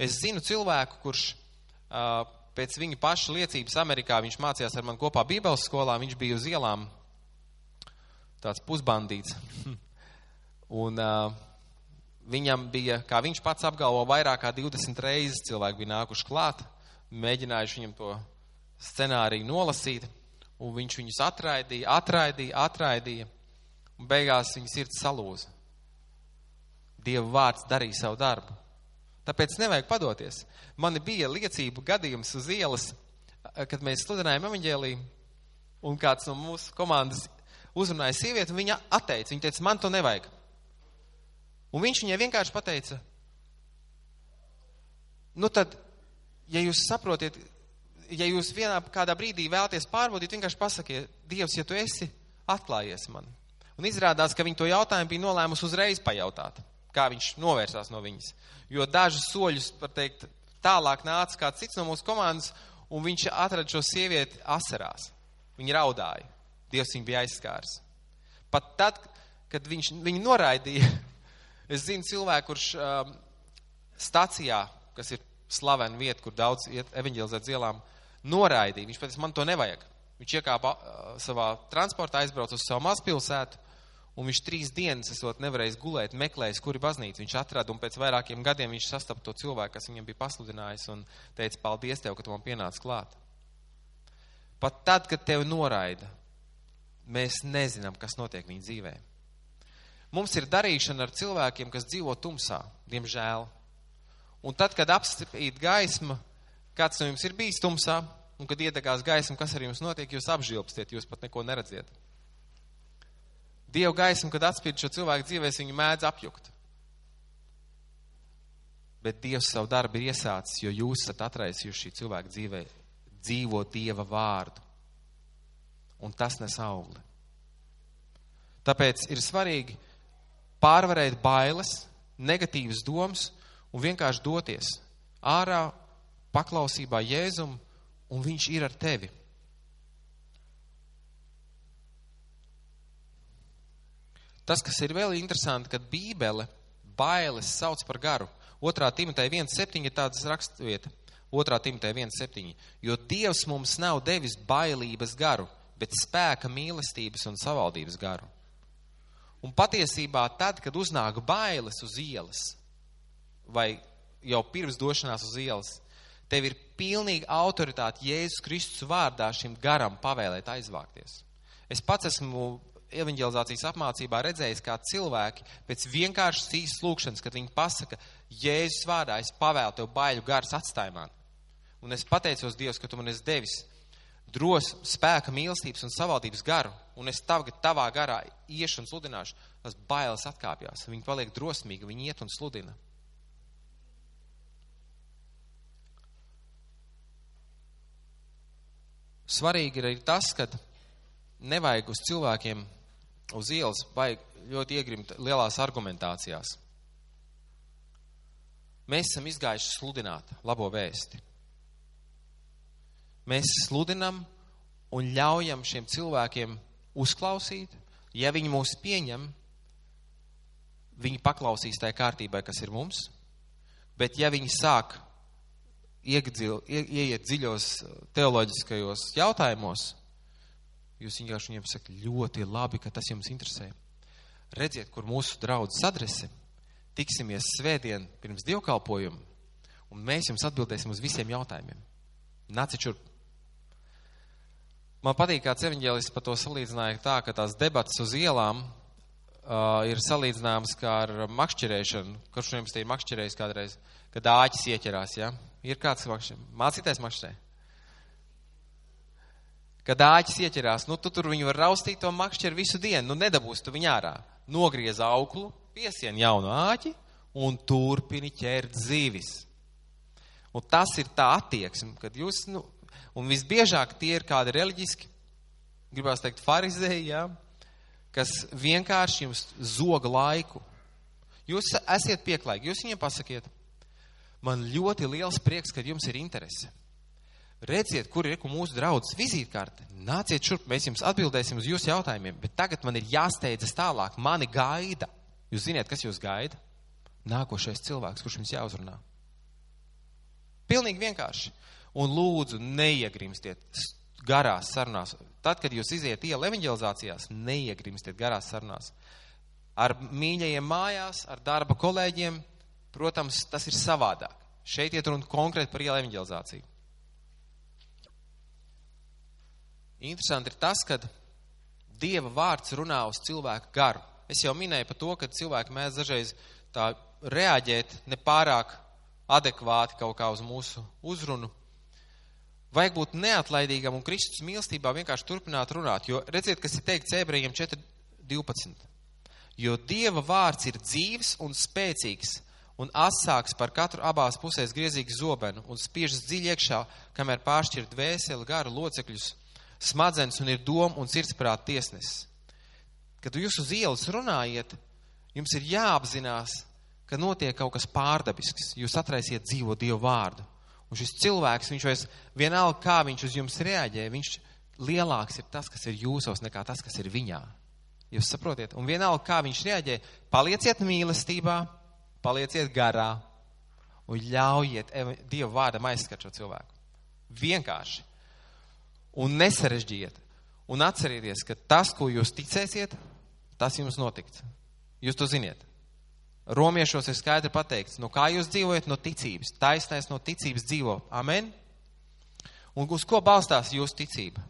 Es zinu cilvēku, kurš uh, pēc viņa paša liecības Amerikā, viņš mācījās ar mani kopā Bībeles skolā, viņš bija uz ielām tāds pusbandīts. Un uh, viņam bija, kā viņš pats apgalvo, vairāk kā 20 reizes cilvēki bija nākuši klāt, mēģinājuši viņam to scenāriju nolasīt, un viņš viņus atraidīja, atraidīja, atraidīja, un beigās viņa sirds salūza. Dieva vārds darīja savu darbu. Tāpēc nevajag padoties. Man bija liecību gadījums uz ielas, kad mēs sludinājām evaņģēlī, un kāds no mūsu komandas uzrunāja sievieti, un viņa atteica. Viņa teica, man to nevajag. Un viņš viņai vienkārši pateica, nu tad, ja jūs saprotiet, ja jūs vienā kādā brīdī vēlaties pārbaudīt, vienkārši pasakiet, Dievs, ja tu esi, atklājies man. Un izrādās, ka viņa to jautājumu bija nolēmusi uzreiz pajautāt, kā viņš novērsās no viņas. Jo dažus soļus, var teikt, tālāk nāca kāds cits no mūsu komandas, un viņš atrada šo sievieti asarās. Viņa raudāja. Dievs viņu bija aizskārs. Pat tad, kad viņš viņu noraidīja, es zinu cilvēku, kurš um, stacijā, kas ir slavena vieta, kur daudz iet evaņģelizēt zielām, noraidīja. Viņš pateica, man to nevajag. Viņš iekāpa savā transportā, aizbrauca uz savu mazpilsētu, un viņš trīs dienas esot nevarējis gulēt, meklējis, kuri baznīca viņš atrada, un pēc vairākiem gadiem viņš sastapa to cilvēku, kas viņam bija pasludinājis, un teica, paldies tev, ka tu man pienāc klāt. Pat tad, kad tevi noraida, mēs nezinām, kas notiek viņa dzīvē. Mums ir darīšana ar cilvēkiem, kas dzīvo tumsā, diemžēl. Un tad, kad apstrīd gaisma, Kāds no jums ir bijis tumsā, un kad iedegās gaisma, kas ar jums notiek, jūs apžilbstiet, jūs pat neko neredziet. Dieva gaisma, kad atspīd šo cilvēku dzīvēs, viņu mēdz apjukt. Bet Dievs savu darbu ir iesācis, jo jūs esat atraisījuši šī cilvēka dzīvē dzīvo Dieva vārdu. Un tas nes augli. Tāpēc ir svarīgi pārvarēt bailes, negatīvas domas un vienkārši doties ārā paklausībā Jēzum, un viņš ir ar tevi. Tas, kas ir vēl interesanti, kad Bībele bailes sauc par garu. 2. Timotei 1.7 ir tādas rakstvieta. 2. Timotei 1.7. Jo Dievs mums nav devis bailības garu, bet spēka mīlestības un savaldības garu. Un patiesībā tad, kad uznāk bailes uz ielas, vai jau pirms došanās uz ielas, tev ir pilnīga autoritāte Jēzus Kristus vārdā šim garam pavēlēt aizvākties. Es pats esmu evanģelizācijas apmācībā redzējis, kā cilvēki pēc vienkāršas īsas lūkšanas, kad viņi pasaka, Jēzus vārdā es pavēlu tev baiļu gars atstāj man. Un es pateicos Dievs, ka tu man esi devis drosmu, spēka, mīlestības un savaldības garu, un es tagad tavā garā iešu un sludināšu, tas bailes atkāpjās. Viņi paliek drosmīgi, viņi iet un sludina. Svarīgi ir tas, ka nevajag uz cilvēkiem uz ielas vajag ļoti iegrimt lielās argumentācijās. Mēs esam izgājuši sludināt labo vēsti. Mēs sludinam un ļaujam šiem cilvēkiem uzklausīt. Ja viņi mūs pieņem, viņi paklausīs tajā kārtībai, kas ir mums. Bet ja viņi sāk iegdzil, ie, ieiet dziļos teoloģiskajos jautājumos, jūs vienkārši viņiem sakat ļoti labi, ka tas jums interesē. Redziet, kur mūsu draudzes adrese, tiksimies svētdien pirms dievkalpojumu, un mēs jums atbildēsim uz visiem jautājumiem. Nāciet šurp. Man patīk, kāds evaņģēlis par to salīdzināja tā, ka tās debatas uz ielām uh, ir salīdzināmas kā ar makšķerēšanu. Kurš no jums te ir makšķerējis kādreiz, kad āķis ieķerās, ja? Ir kāds makšķerē? Mācīties makšķerē? Kad āķis ieķerās, nu tu tur viņu var raustīt to makšķeru visu dienu, nu nedabūs tu viņu ārā. Nogriez auklu, piesien jaunu āķi un turpini ķert zīvis. Un tas ir tā attieksme, kad jūs, nu, un visbiežāk tie ir kādi reliģiski, gribās teikt, farizēji, ja, kas vienkārši jums zoga laiku. Jūs esiet pieklājīgi, jūs viņiem pasakiet, man ļoti liels prieks, ka jums ir interese redziet, kur ir mūsu draudzes vizītkarte. Nāciet šurp, mēs jums atbildēsim uz jūsu jautājumiem, bet tagad man ir jāsteidzas tālāk. Mani gaida. Jūs zināt, kas jūs gaida? Nākošais cilvēks, kurš jums jāuzrunā. Pilnīgi vienkārši. Un lūdzu, neiegrimstiet garās sarunās. Tad, kad jūs iziet iela evanģelizācijās, neiegrimstiet garās sarunās. Ar mīļajiem mājās, ar darba kolēģiem, protams, tas ir savādāk. Šeit iet runa konkrēti par iela evanģelizāciju. Interesanti ir tas, ka Dieva vārds runā uz cilvēku garu. Es jau minēju par to, ka cilvēki mēdz dažreiz tā reaģēt nepārāk adekvāti kaut kā uz mūsu uzrunu. Vajag būt neatlaidīgam un Kristus mīlestībā vienkārši turpināt runāt, jo redziet, kas ir teikts ebrejiem 4.12. Jo Dieva vārds ir dzīves un spēcīgs un asāks par katru abās pusēs griezīgu zobenu un spiežas dziļi iekšā, kamēr pāršķir dvēseli, garu, locekļus smadzenes un ir doma un sirdsprāta tiesnesis. Kad jūs uz ielas runājat, jums ir jāapzinās, ka notiek kaut kas pārdabisks. Jūs atraisiet dzīvo Dievu vārdu. Un šis cilvēks, viņš vairs vienalga, kā viņš uz jums reaģē, viņš lielāks ir tas, kas ir jūsos, nekā tas, kas ir viņā. Jūs saprotiet? Un vienalga, kā viņš reaģē, palieciet mīlestībā, palieciet garā un ļaujiet Dievu vārdam aizskat šo cilvēku. Vienkārši un nesarežģiet. Un atcerieties, ka tas, ko jūs ticēsiet, tas jums notiks. Jūs to ziniet. Romiešos ir skaidri pateikts, no kā jūs dzīvojat, no ticības. Taisnais no ticības dzīvo. Amen. Un uz ko balstās jūsu ticība?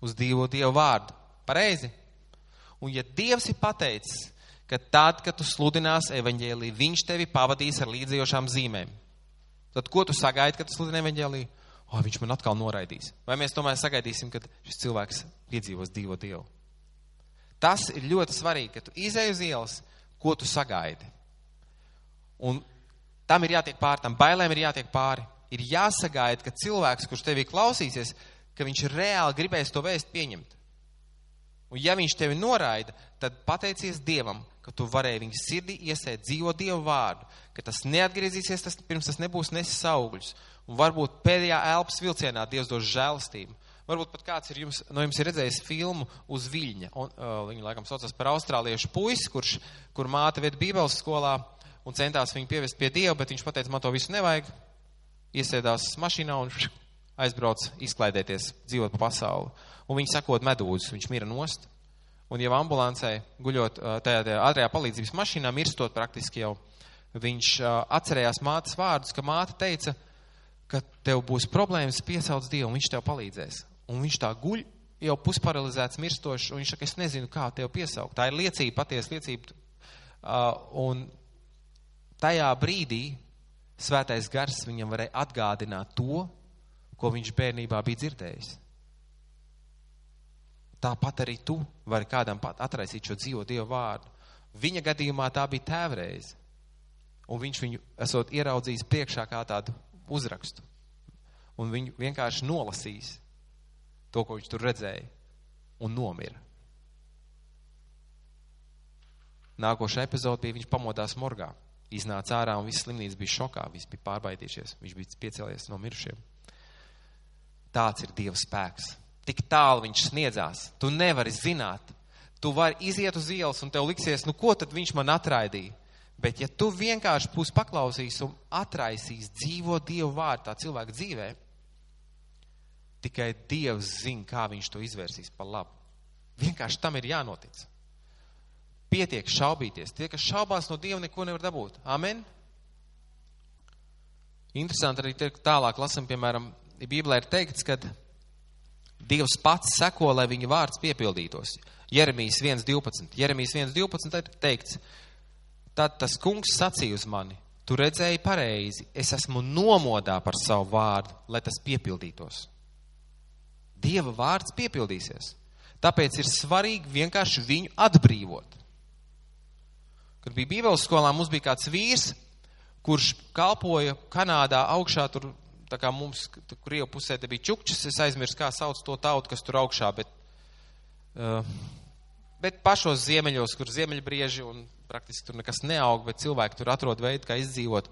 Uz Dievu Dievu vārdu. Pareizi. Un ja Dievs ir pateicis, ka tad, kad tu sludinās evaņģēlī, viņš tevi pavadīs ar līdzējošām zīmēm, tad ko tu sagaidi, kad tu sludini evaņģēlī? Oh, viņš man atkal noraidīs. Vai mēs tomēr sagaidīsim, kad šis cilvēks piedzīvos dzīvo Dievu? Tas ir ļoti svarīgi, ka tu izēj uz ielas, ko tu sagaidi. Un tam ir jātiek pāri, tam bailēm ir jātiek pāri. Ir jāsagaida, ka cilvēks, kurš tevī klausīsies, ka viņš reāli gribēs to vēst pieņemt. Un ja viņš tevi noraida, tad pateicies Dievam, ka tu varēji viņa sirdī iesēt dzīvo Dievu vārdu, ka tas neatgriezīsies, tas, pirms tas nebūs nesis augļus. Un varbūt pēdējā elpas vilcienā Dievs dos žēlastību. Varbūt pat kāds ir jums, no jums ir redzējis filmu uz viļņa. Un, uh, viņu laikam saucas par austrāliešu puisi, kurš, kur māte ved bībeles skolā un centās viņu pievest pie Dieva, bet viņš pateica, man to visu nevajag. Iesēdās mašīnā un aizbrauc izklaidēties, dzīvot pa pasauli. Un viņi sakot medūzes, viņš mira nost. Un jau ambulancē, guļot tajā, tajā ātrajā palīdzības mašīnā, mirstot praktiski jau, viņš atcerējās mātes vārdus, ka māte teica, ka tev būs problēmas piesauc Dievu, un viņš tev palīdzēs. Un viņš tā guļ, jau pusparalizēts, mirstošs, un viņš saka, es nezinu, kā tev piesaukt. Tā ir liecība, patiesa liecība. Un tajā brīdī svētais gars viņam varēja atgādināt to, ko viņš bērnībā bija dzirdējis. Tāpat arī tu vari kādam atraisīt šo dzīvo Dievu vārdu. Viņa gadījumā tā bija tēvreize. Un viņš viņu esot ieraudzījis priekšā kā tādu uzrakstu. Un viņu vienkārši nolasījis to, ko viņš tur redzēja, un nomira. Nākošais epizode bija, viņš pamodās morgā, iznāca ārā un viss slimnīca bija šokā, viss bija pārbaidījušies, viņš bija piecēlies no mirušiem. Tāds ir Dieva spēks tik tālu viņš sniedzās. Tu nevari zināt. Tu vari iziet uz ielas un tev liksies, nu ko tad viņš man atraidīja. Bet ja tu vienkārši būsi paklausījis un atraisījis dzīvo Dievu vārdu tā cilvēka dzīvē, tikai Dievs zina, kā viņš to izvērsīs par labu. Vienkārši tam ir jānotic. Pietiek šaubīties. Tie, kas šaubās no Dieva, neko nevar dabūt. Amen. Interesanti arī tālāk lasam, piemēram, Bībelē ir teikts, ka Dievs pats seko, lai viņa vārds piepildītos. Jeremijas 1.12. Jeremijas 1.12 ir teikts, tad tas kungs sacīja uz mani, tu redzēji pareizi, es esmu nomodā par savu vārdu, lai tas piepildītos. Dieva vārds piepildīsies. Tāpēc ir svarīgi vienkārši viņu atbrīvot. Kad bija Bībeles skolā, mums bija kāds vīrs, kurš kalpoja Kanādā augšā, tur, tā kā mums, jau pusē te bija čukčas, es aizmirsu, kā sauc to tautu, kas tur augšā, bet, uh, bet pašos ziemeļos, kur ziemeļbrieži un praktiski tur nekas neaug, bet cilvēki tur atrod veidu, kā izdzīvot.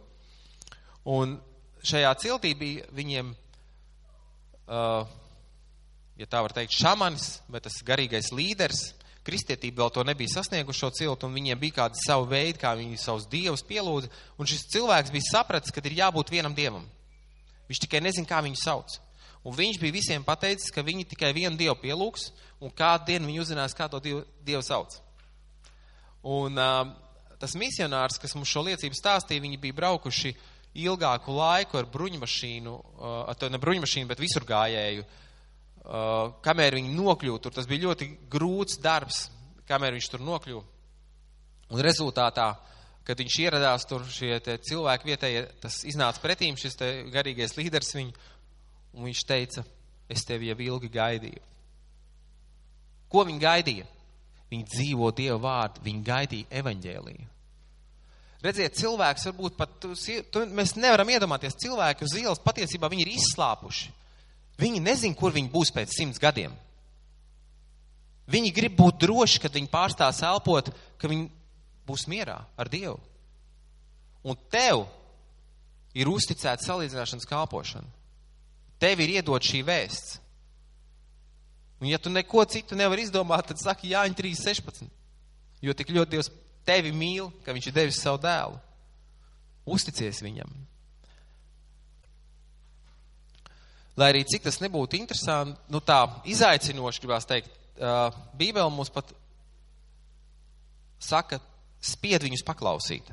Un šajā ciltī bija viņiem, uh, ja tā var teikt, šamanis, vai tas garīgais līderis. Kristietība vēl to nebija sasnieguši šo ciltu, un viņiem bija kādi savi veidi, kā viņi savus dievus pielūdza. Un šis cilvēks bija sapratis, ka ir jābūt vienam dievam. Viņš tikai nezina, kā viņu sauc. Un viņš bija visiem pateicis, ka viņi tikai vienu dievu pielūgs, un kādu dienu viņi uzzinās, kā to dievu, dievu sauc. Un uh, tas misionārs, kas mums šo liecību stāstīja, viņi bija braukuši ilgāku laiku ar bruņmašīnu, uh, to ne bruņmašīnu, bet visur gājēju. Uh, Uh, kamēr viņi nokļūtu, tur tas bija ļoti grūts darbs, kamēr viņš tur nokļuva. Un rezultātā, kad viņš ieradās tur, šie cilvēki vietējie, tas iznāca pretīm, šis garīgais līderis viņu, un viņš teica, es tevi jau ilgi gaidīju. Ko viņi gaidīja? Viņi dzīvo Dieva vārdu, viņi gaidīja evaņģēliju. Redziet, cilvēks varbūt pat, tu, mēs nevaram iedomāties, cilvēki uz ielas patiesībā viņi ir izslāpuši. Viņi nezin, kur viņi būs pēc simts gadiem. Viņi grib būt droši, kad viņi pārstās elpot, ka viņi būs mierā ar Dievu. Un tev ir uzticēta salīdzināšanas kalpošana. Tev ir iedot šī vēsts. Un ja tu neko citu nevar izdomāt, tad saki Jāņa 3.16. Jo tik ļoti Dievs tevi mīl, ka viņš ir devis savu dēlu. Uzticies viņam. lai arī cik tas nebūtu interesanti, nu tā izaicinoši gribās teikt, Bībele mums pat saka, spied viņus paklausīt.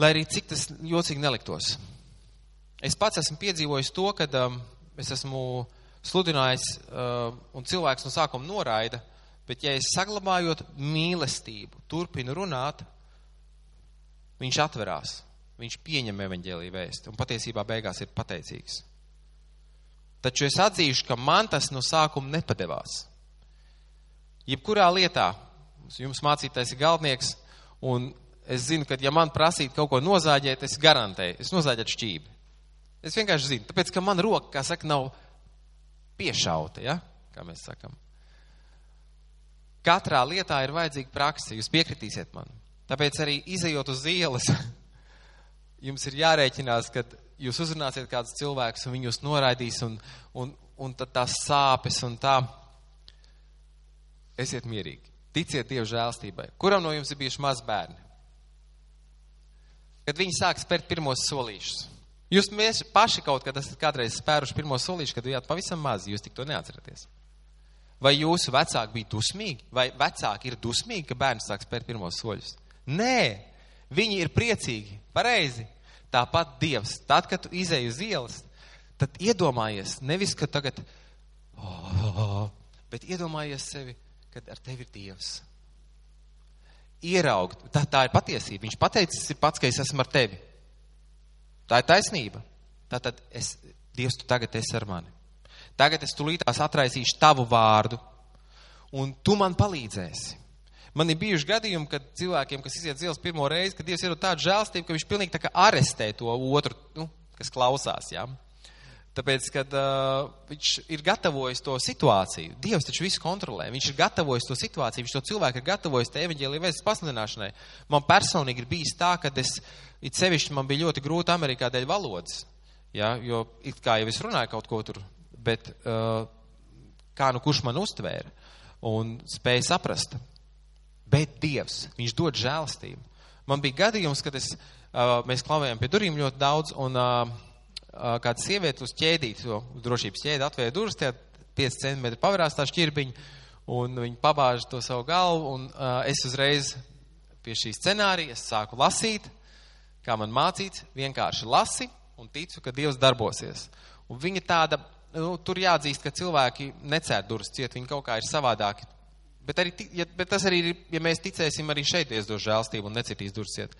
Lai arī cik tas jocīgi neliktos. Es pats esmu piedzīvojis to, kad um, es esmu sludinājis uh, un cilvēks no sākuma noraida, bet ja es saglabājot mīlestību, turpinu runāt, viņš atverās viņš pieņem evaņģēlīju vēstu un patiesībā beigās ir pateicīgs. Taču es atzīšu, ka man tas no sākuma nepadevās. Jebkurā lietā jums mācītais ir galvenieks, un es zinu, ka ja man prasītu kaut ko nozāģēt, es garantēju, es nozāģētu šķībi. Es vienkārši zinu, tāpēc, ka man roka, kā saka, nav piešauta, ja? kā mēs sakam. Katrā lietā ir vajadzīga praksa, jūs piekritīsiet man. Tāpēc arī izējot uz ielas, jums ir jārēķinās, ka jūs uzrunāsiet kādus cilvēkus un viņus noraidīs un, un, un tad tās sāpes un tā. Esiet mierīgi. Ticiet Dievu žēlstībai. Kuram no jums ir bijuši maz bērni? Kad viņi sāk spērt pirmos solīšus. Jūs mēs paši kaut kad esat kādreiz spēruši pirmo solīšu, kad bijāt pavisam mazi, jūs tik to neatceraties. Vai jūsu vecāki bija dusmīgi? Vai vecāki ir dusmīgi, ka bērns sāk spērt pirmos soļus? Nē, Viņi ir priecīgi, pareizi. Tāpat Dievs, tad, kad tu izēji uz ielas, tad iedomājies nevis, ka tagad, oh, bet iedomājies sevi, kad ar tevi ir Dievs. Ieraugt, tā, tā ir patiesība. Viņš pateicis ir pats, ka es esmu ar tevi. Tā ir taisnība. Tātad es, Dievs, tu tagad esi ar mani. Tagad es tulītās atraisīšu tavu vārdu, un tu man palīdzēsi. Man ir bijuši gadījumi, kad cilvēkiem, kas iziet zils pirmo reizi, kad Dievs ir tāda žēlstība, ka viņš pilnīgi tā kā arestē to otru, nu, kas klausās, jā. Tāpēc, kad uh, viņš ir gatavojis to situāciju, Dievs taču visu kontrolē, viņš ir gatavojis to situāciju, viņš to cilvēku ir gatavojis te evaņģēlīja vēstures pasludināšanai. Man personīgi ir bijis tā, ka es, it sevišķi man bija ļoti grūti Amerikā dēļ valodas, jā, jo it kā jau es runāju kaut ko tur, bet uh, kā nu kurš man uztvēra un spēja saprast. Bet Dievs, viņš dod žēlstību. Man bija gadījums, kad es, uh, mēs klavējām pie durvīm ļoti daudz, un uh, kāda sieviete uz ķēdīt, to drošības ķēdi atvēja durvis, tie 5 centimetri pavarās tā šķirbiņa, un viņi pabāž to savu galvu, un uh, es uzreiz pie šī scenārija sāku lasīt, kā man mācīts, vienkārši lasi un ticu, ka Dievs darbosies. Un viņa tāda nu, tur jāatzīst, ka cilvēki necēr durvis ciet, viņi kaut kā ir savādāki. Bet, arī, ja, bet tas arī ir, ja mēs ticēsim, arī šeit Dievs dos žēlstību un necitīs durvis ciet.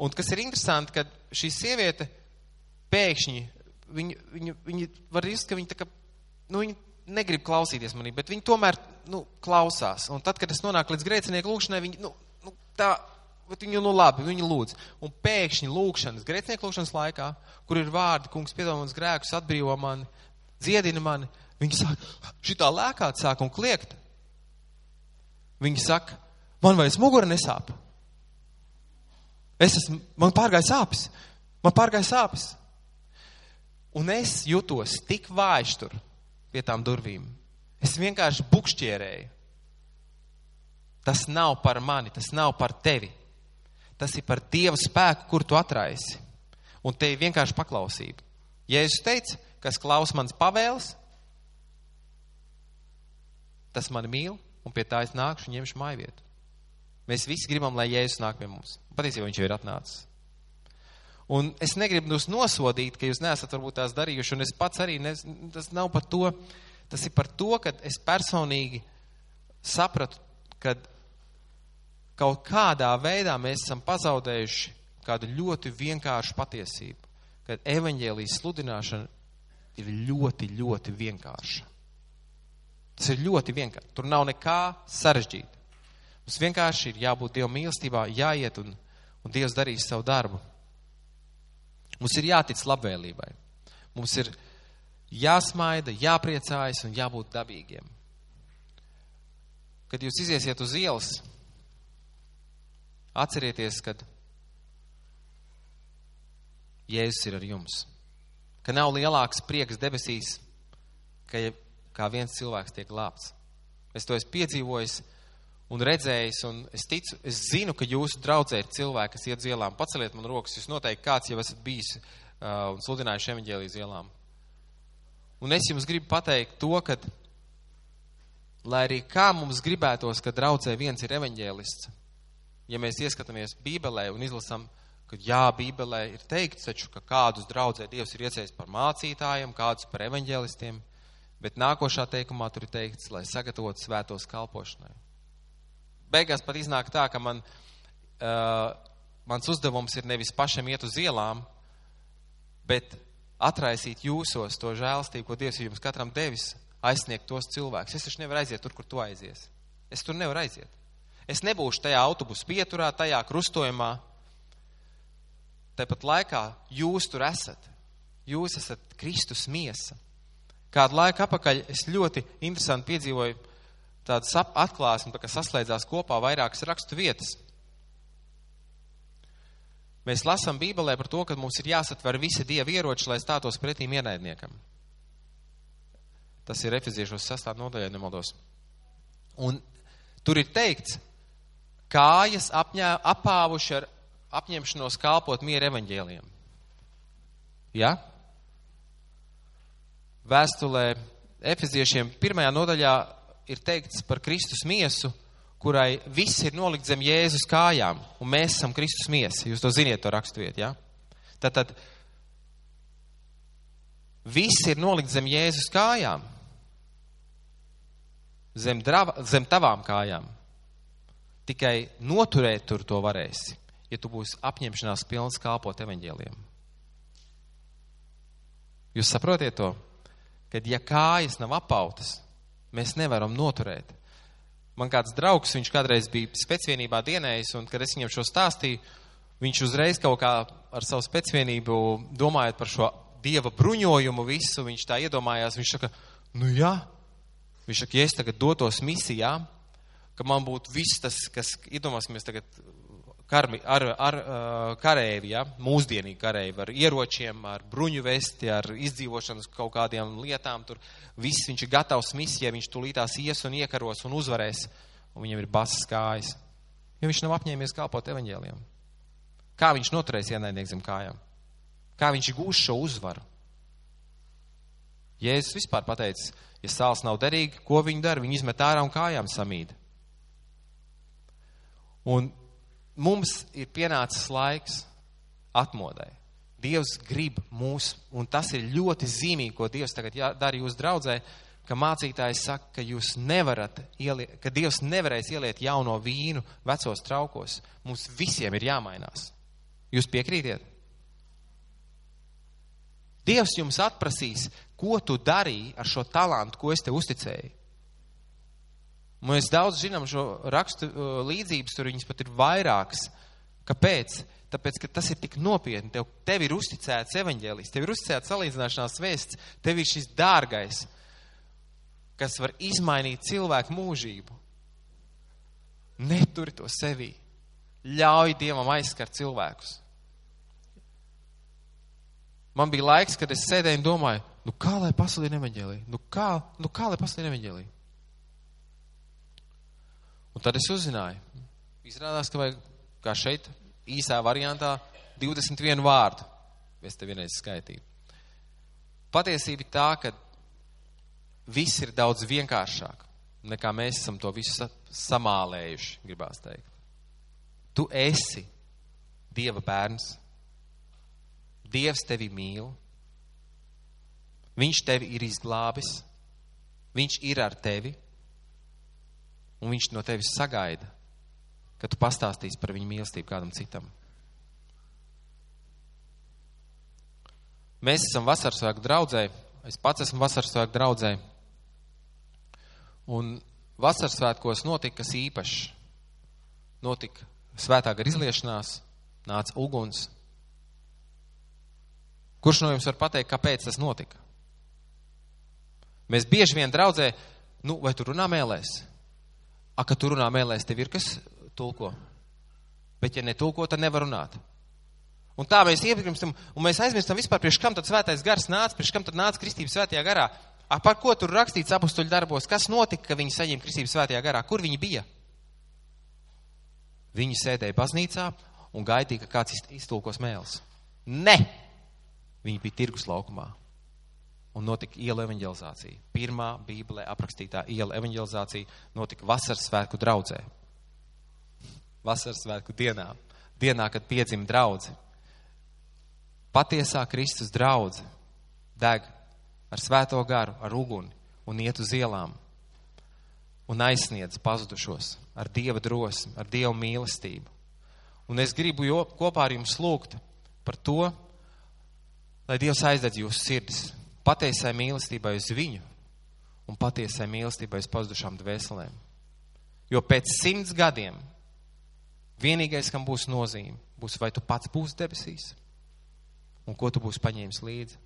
Un kas ir interesanti, ka šī sieviete pēkšņi, viņa, viņa, viņa var just, ka viņa tā kā, nu, viņa negrib klausīties manī, bet viņa tomēr, nu, klausās. Un tad, kad es nonāku līdz grēcinieku lūkšanai, viņa, nu, nu tā, bet viņa, nu, labi, viņa lūdz. Un pēkšņi lūkšanas, grēcinieku lūkšanas laikā, kur ir vārdi, kungs piedod manas grēkus, atbrīvo mani, dziedina mani, viņa saka, šitā lēkāt sāk un kliegt. Viņa saka, man vairs mugura nesāp. Es esmu, man pārgāja sāpes, man pārgāja sāpes. Un es jutos tik vājš tur pie tām durvīm. Es vienkārši bukšķierēju. Tas nav par mani, tas nav par tevi. Tas ir par Dieva spēku, kur tu atraisi. Un te ir vienkārši paklausība. Jēzus teica, kas klaus mans pavēles, tas mani mīl, un pie tā es nākšu un ņemšu māju vietu. Mēs visi gribam, lai Jēzus nāk pie mums. Patiesībā viņš jau ir atnācis. Un es negribu jūs nosodīt, ka jūs neesat varbūt tās darījuši, un es pats arī, ne, tas nav par to, tas ir par to, ka es personīgi sapratu, ka kaut kādā veidā mēs esam pazaudējuši kādu ļoti vienkāršu patiesību, ka evaņģēlijas sludināšana ir ļoti, ļoti vienkārša. Tas ir ļoti vienkārši. Tur nav nekā sarežģīta. Mums vienkārši ir jābūt Dieva mīlestībā, jāiet un, un Dievs darīs savu darbu. Mums ir jātic labvēlībai. Mums ir jāsmaida, jāpriecājas un jābūt dabīgiem. Kad jūs iziesiet uz ielas, atcerieties, kad Jēzus ir ar jums. Ka nav lielāks prieks debesīs, ka kā viens cilvēks tiek glābts. Es to esmu piedzīvojis un redzējis, un es ticu, es zinu, ka jūsu draudzē ir cilvēki, kas iet ielām. Paceliet man rokas, jūs noteikti kāds jau esat bijis uh, un sludinājuši evaņģēlijas ielām. Un es jums gribu pateikt to, ka, lai arī kā mums gribētos, ka draudzē viens ir evaņģēlists, ja mēs ieskatāmies Bībelē un izlasām, ka jā, Bībelē ir teikts taču, ka kādus draudzē Dievs ir iecējis par mācītājiem, kādus par evaņģēlistiem, bet nākošā teikumā tur ir teikts, lai sagatavotu svētos kalpošanai. Beigās pat iznāk tā, ka man, uh, mans uzdevums ir nevis pašam iet uz ielām, bet atraisīt jūsos to žēlstību, ko Dievs ir jums katram devis, aizsniegt tos cilvēkus. Es taču nevaru aiziet tur, kur tu aizies. Es tur nevaru aiziet. Es nebūšu tajā autobusu pieturā, tajā krustojumā. Tāpat laikā jūs tur esat. Jūs esat Kristus miesa. Kādu laiku apakaļ es ļoti interesanti piedzīvoju tādas atklāsmes, tā kā saslēdzās kopā vairākas rakstu vietas. Mēs lasām Bībelē par to, ka mums ir jāsatver visi dievi ieroči, lai stātos pretīm ienaidniekam. Tas ir Efeziešos sastāv nodaļā, nemaldos. Un tur ir teikts, kājas apņē, apāvuši ar apņemšanos kalpot mieru evaņģēliem. Ja? Vēstulē Efeziešiem pirmajā nodaļā ir teikts par Kristus miesu, kurai viss ir nolikt zem Jēzus kājām, un mēs esam Kristus miesa. Jūs to ziniet, to raksturiet, ja? Tātad viss ir nolikt zem Jēzus kājām, zem, drava, zem tavām kājām. Tikai noturēt tur to varēsi, ja tu būsi apņemšanās pilns kalpot evaņģēliem. Jūs saprotiet to? Kad ja kājas nav apautas, mēs nevaram noturēt. Man kāds draugs, viņš kādreiz bija specvienībā dienējis, un kad es viņam šo stāstīju, viņš uzreiz kaut kā ar savu specvienību domājot par šo dieva bruņojumu visu, viņš tā iedomājās, viņš saka, nu jā, viņš saka, ja es tagad dotos misijā, ka man būtu viss tas, kas, iedomāsimies tagad karmi, ar, ar karēvi, ja, mūsdienīgi karēvi, ar ieročiem, ar bruņu vesti, ar izdzīvošanas kaut kādiem lietām. Tur viss viņš ir gatavs misijai, viņš tulītās ies un iekaros un uzvarēs, un viņam ir basas kājas. Jo viņš nav apņēmies kalpot evaņģēliem. Kā viņš noturēs ienaidnieku zem kājām? Kā viņš gūs šo uzvaru? Jēzus vispār pateicis, ja sāls nav derīga, ko viņi dara? Viņi izmet ārā un kājām samīd. Un mums ir pienācis laiks atmodai. Dievs grib mūs, un tas ir ļoti zīmīgi, ko Dievs tagad dara jūsu draudzē, ka mācītājs saka, ka jūs nevarat, ieliet, ka Dievs nevarēs ieliet jauno vīnu vecos traukos. Mums visiem ir jāmainās. Jūs piekrītiet? Dievs jums atprasīs, ko tu darīji ar šo talantu, ko es tev uzticēju. Mēs daudz zinām šo rakstu uh, līdzības, tur viņas pat ir vairākas. Kāpēc? Tāpēc, ka tas ir tik nopietni. Tev, tev ir uzticēts evaņģēlijs, tev ir uzticēts salīdzināšanās vēsts, tev ir šis dārgais, kas var izmainīt cilvēku mūžību. Neturi to sevī. Ļauj Dievam aizskart cilvēkus. Man bija laiks, kad es sēdēju un domāju, nu kā lai pasludina evaņģēliju? Nu kā, nu kā lai pasludina evaņģēliju? Un tad es uzzināju, izrādās, ka vajag, kā šeit, īsā variantā, 21 vārdu. Es te vienreiz skaitīju. Patiesība tā, ka viss ir daudz vienkāršāk, nekā mēs esam to visu sa samālējuši, gribās teikt. Tu esi Dieva bērns. Dievs tevi mīl. Viņš tevi ir izglābis. Viņš ir ar tevi. Un viņš no tevis sagaida, ka tu pastāstīsi par viņu mīlestību kādam citam. Mēs esam vasarsvēku draudzē. Es pats esmu vasarsvēku draudzē. Un vasarsvētkos notika kas īpašs. Notika svētā gar izliešanās, nāca uguns. Kurš no jums var pateikt, kāpēc tas notika? Mēs bieži vien draudzē, nu, vai tu runā mēlēs? A, ka tu runā mēlēs, tev ir kas tulko. Bet, ja netulko, tad nevar runāt. Un tā mēs iepirkstam, un mēs aizmirstam vispār, priekš kam tad svētais gars nāca, priekš kam tad nāca kristības svētajā garā. A, par ko tur rakstīts apustuļu darbos? Kas notika, ka viņi saņēma kristības svētajā garā? Kur viņi bija? Viņi sēdēja baznīcā un gaidīja, ka kāds iztulkos mēls. Ne! Viņi bija tirgus laukumā. Un notika iela evanģelizācija. Pirmā Bībelē aprakstītā iela evanģelizācija notika vasaras svētku draudzē. Vasaras svētku dienā. Dienā, kad piedzima draudze. Patiesā Kristus draudze deg ar svēto garu, ar uguni un iet uz ielām un aizsniedz pazudušos ar Dieva drosmi, ar Dieva mīlestību. Un es gribu jo, kopā ar jums lūgt par to, lai Dievs aizdedz jūsu sirdis patiesai mīlestībai uz viņu un patiesai mīlestībai uz pazudušām dvēselēm. Jo pēc simts gadiem vienīgais, kam būs nozīme, būs vai tu pats būsi debesīs un ko tu būsi paņēmis līdzi.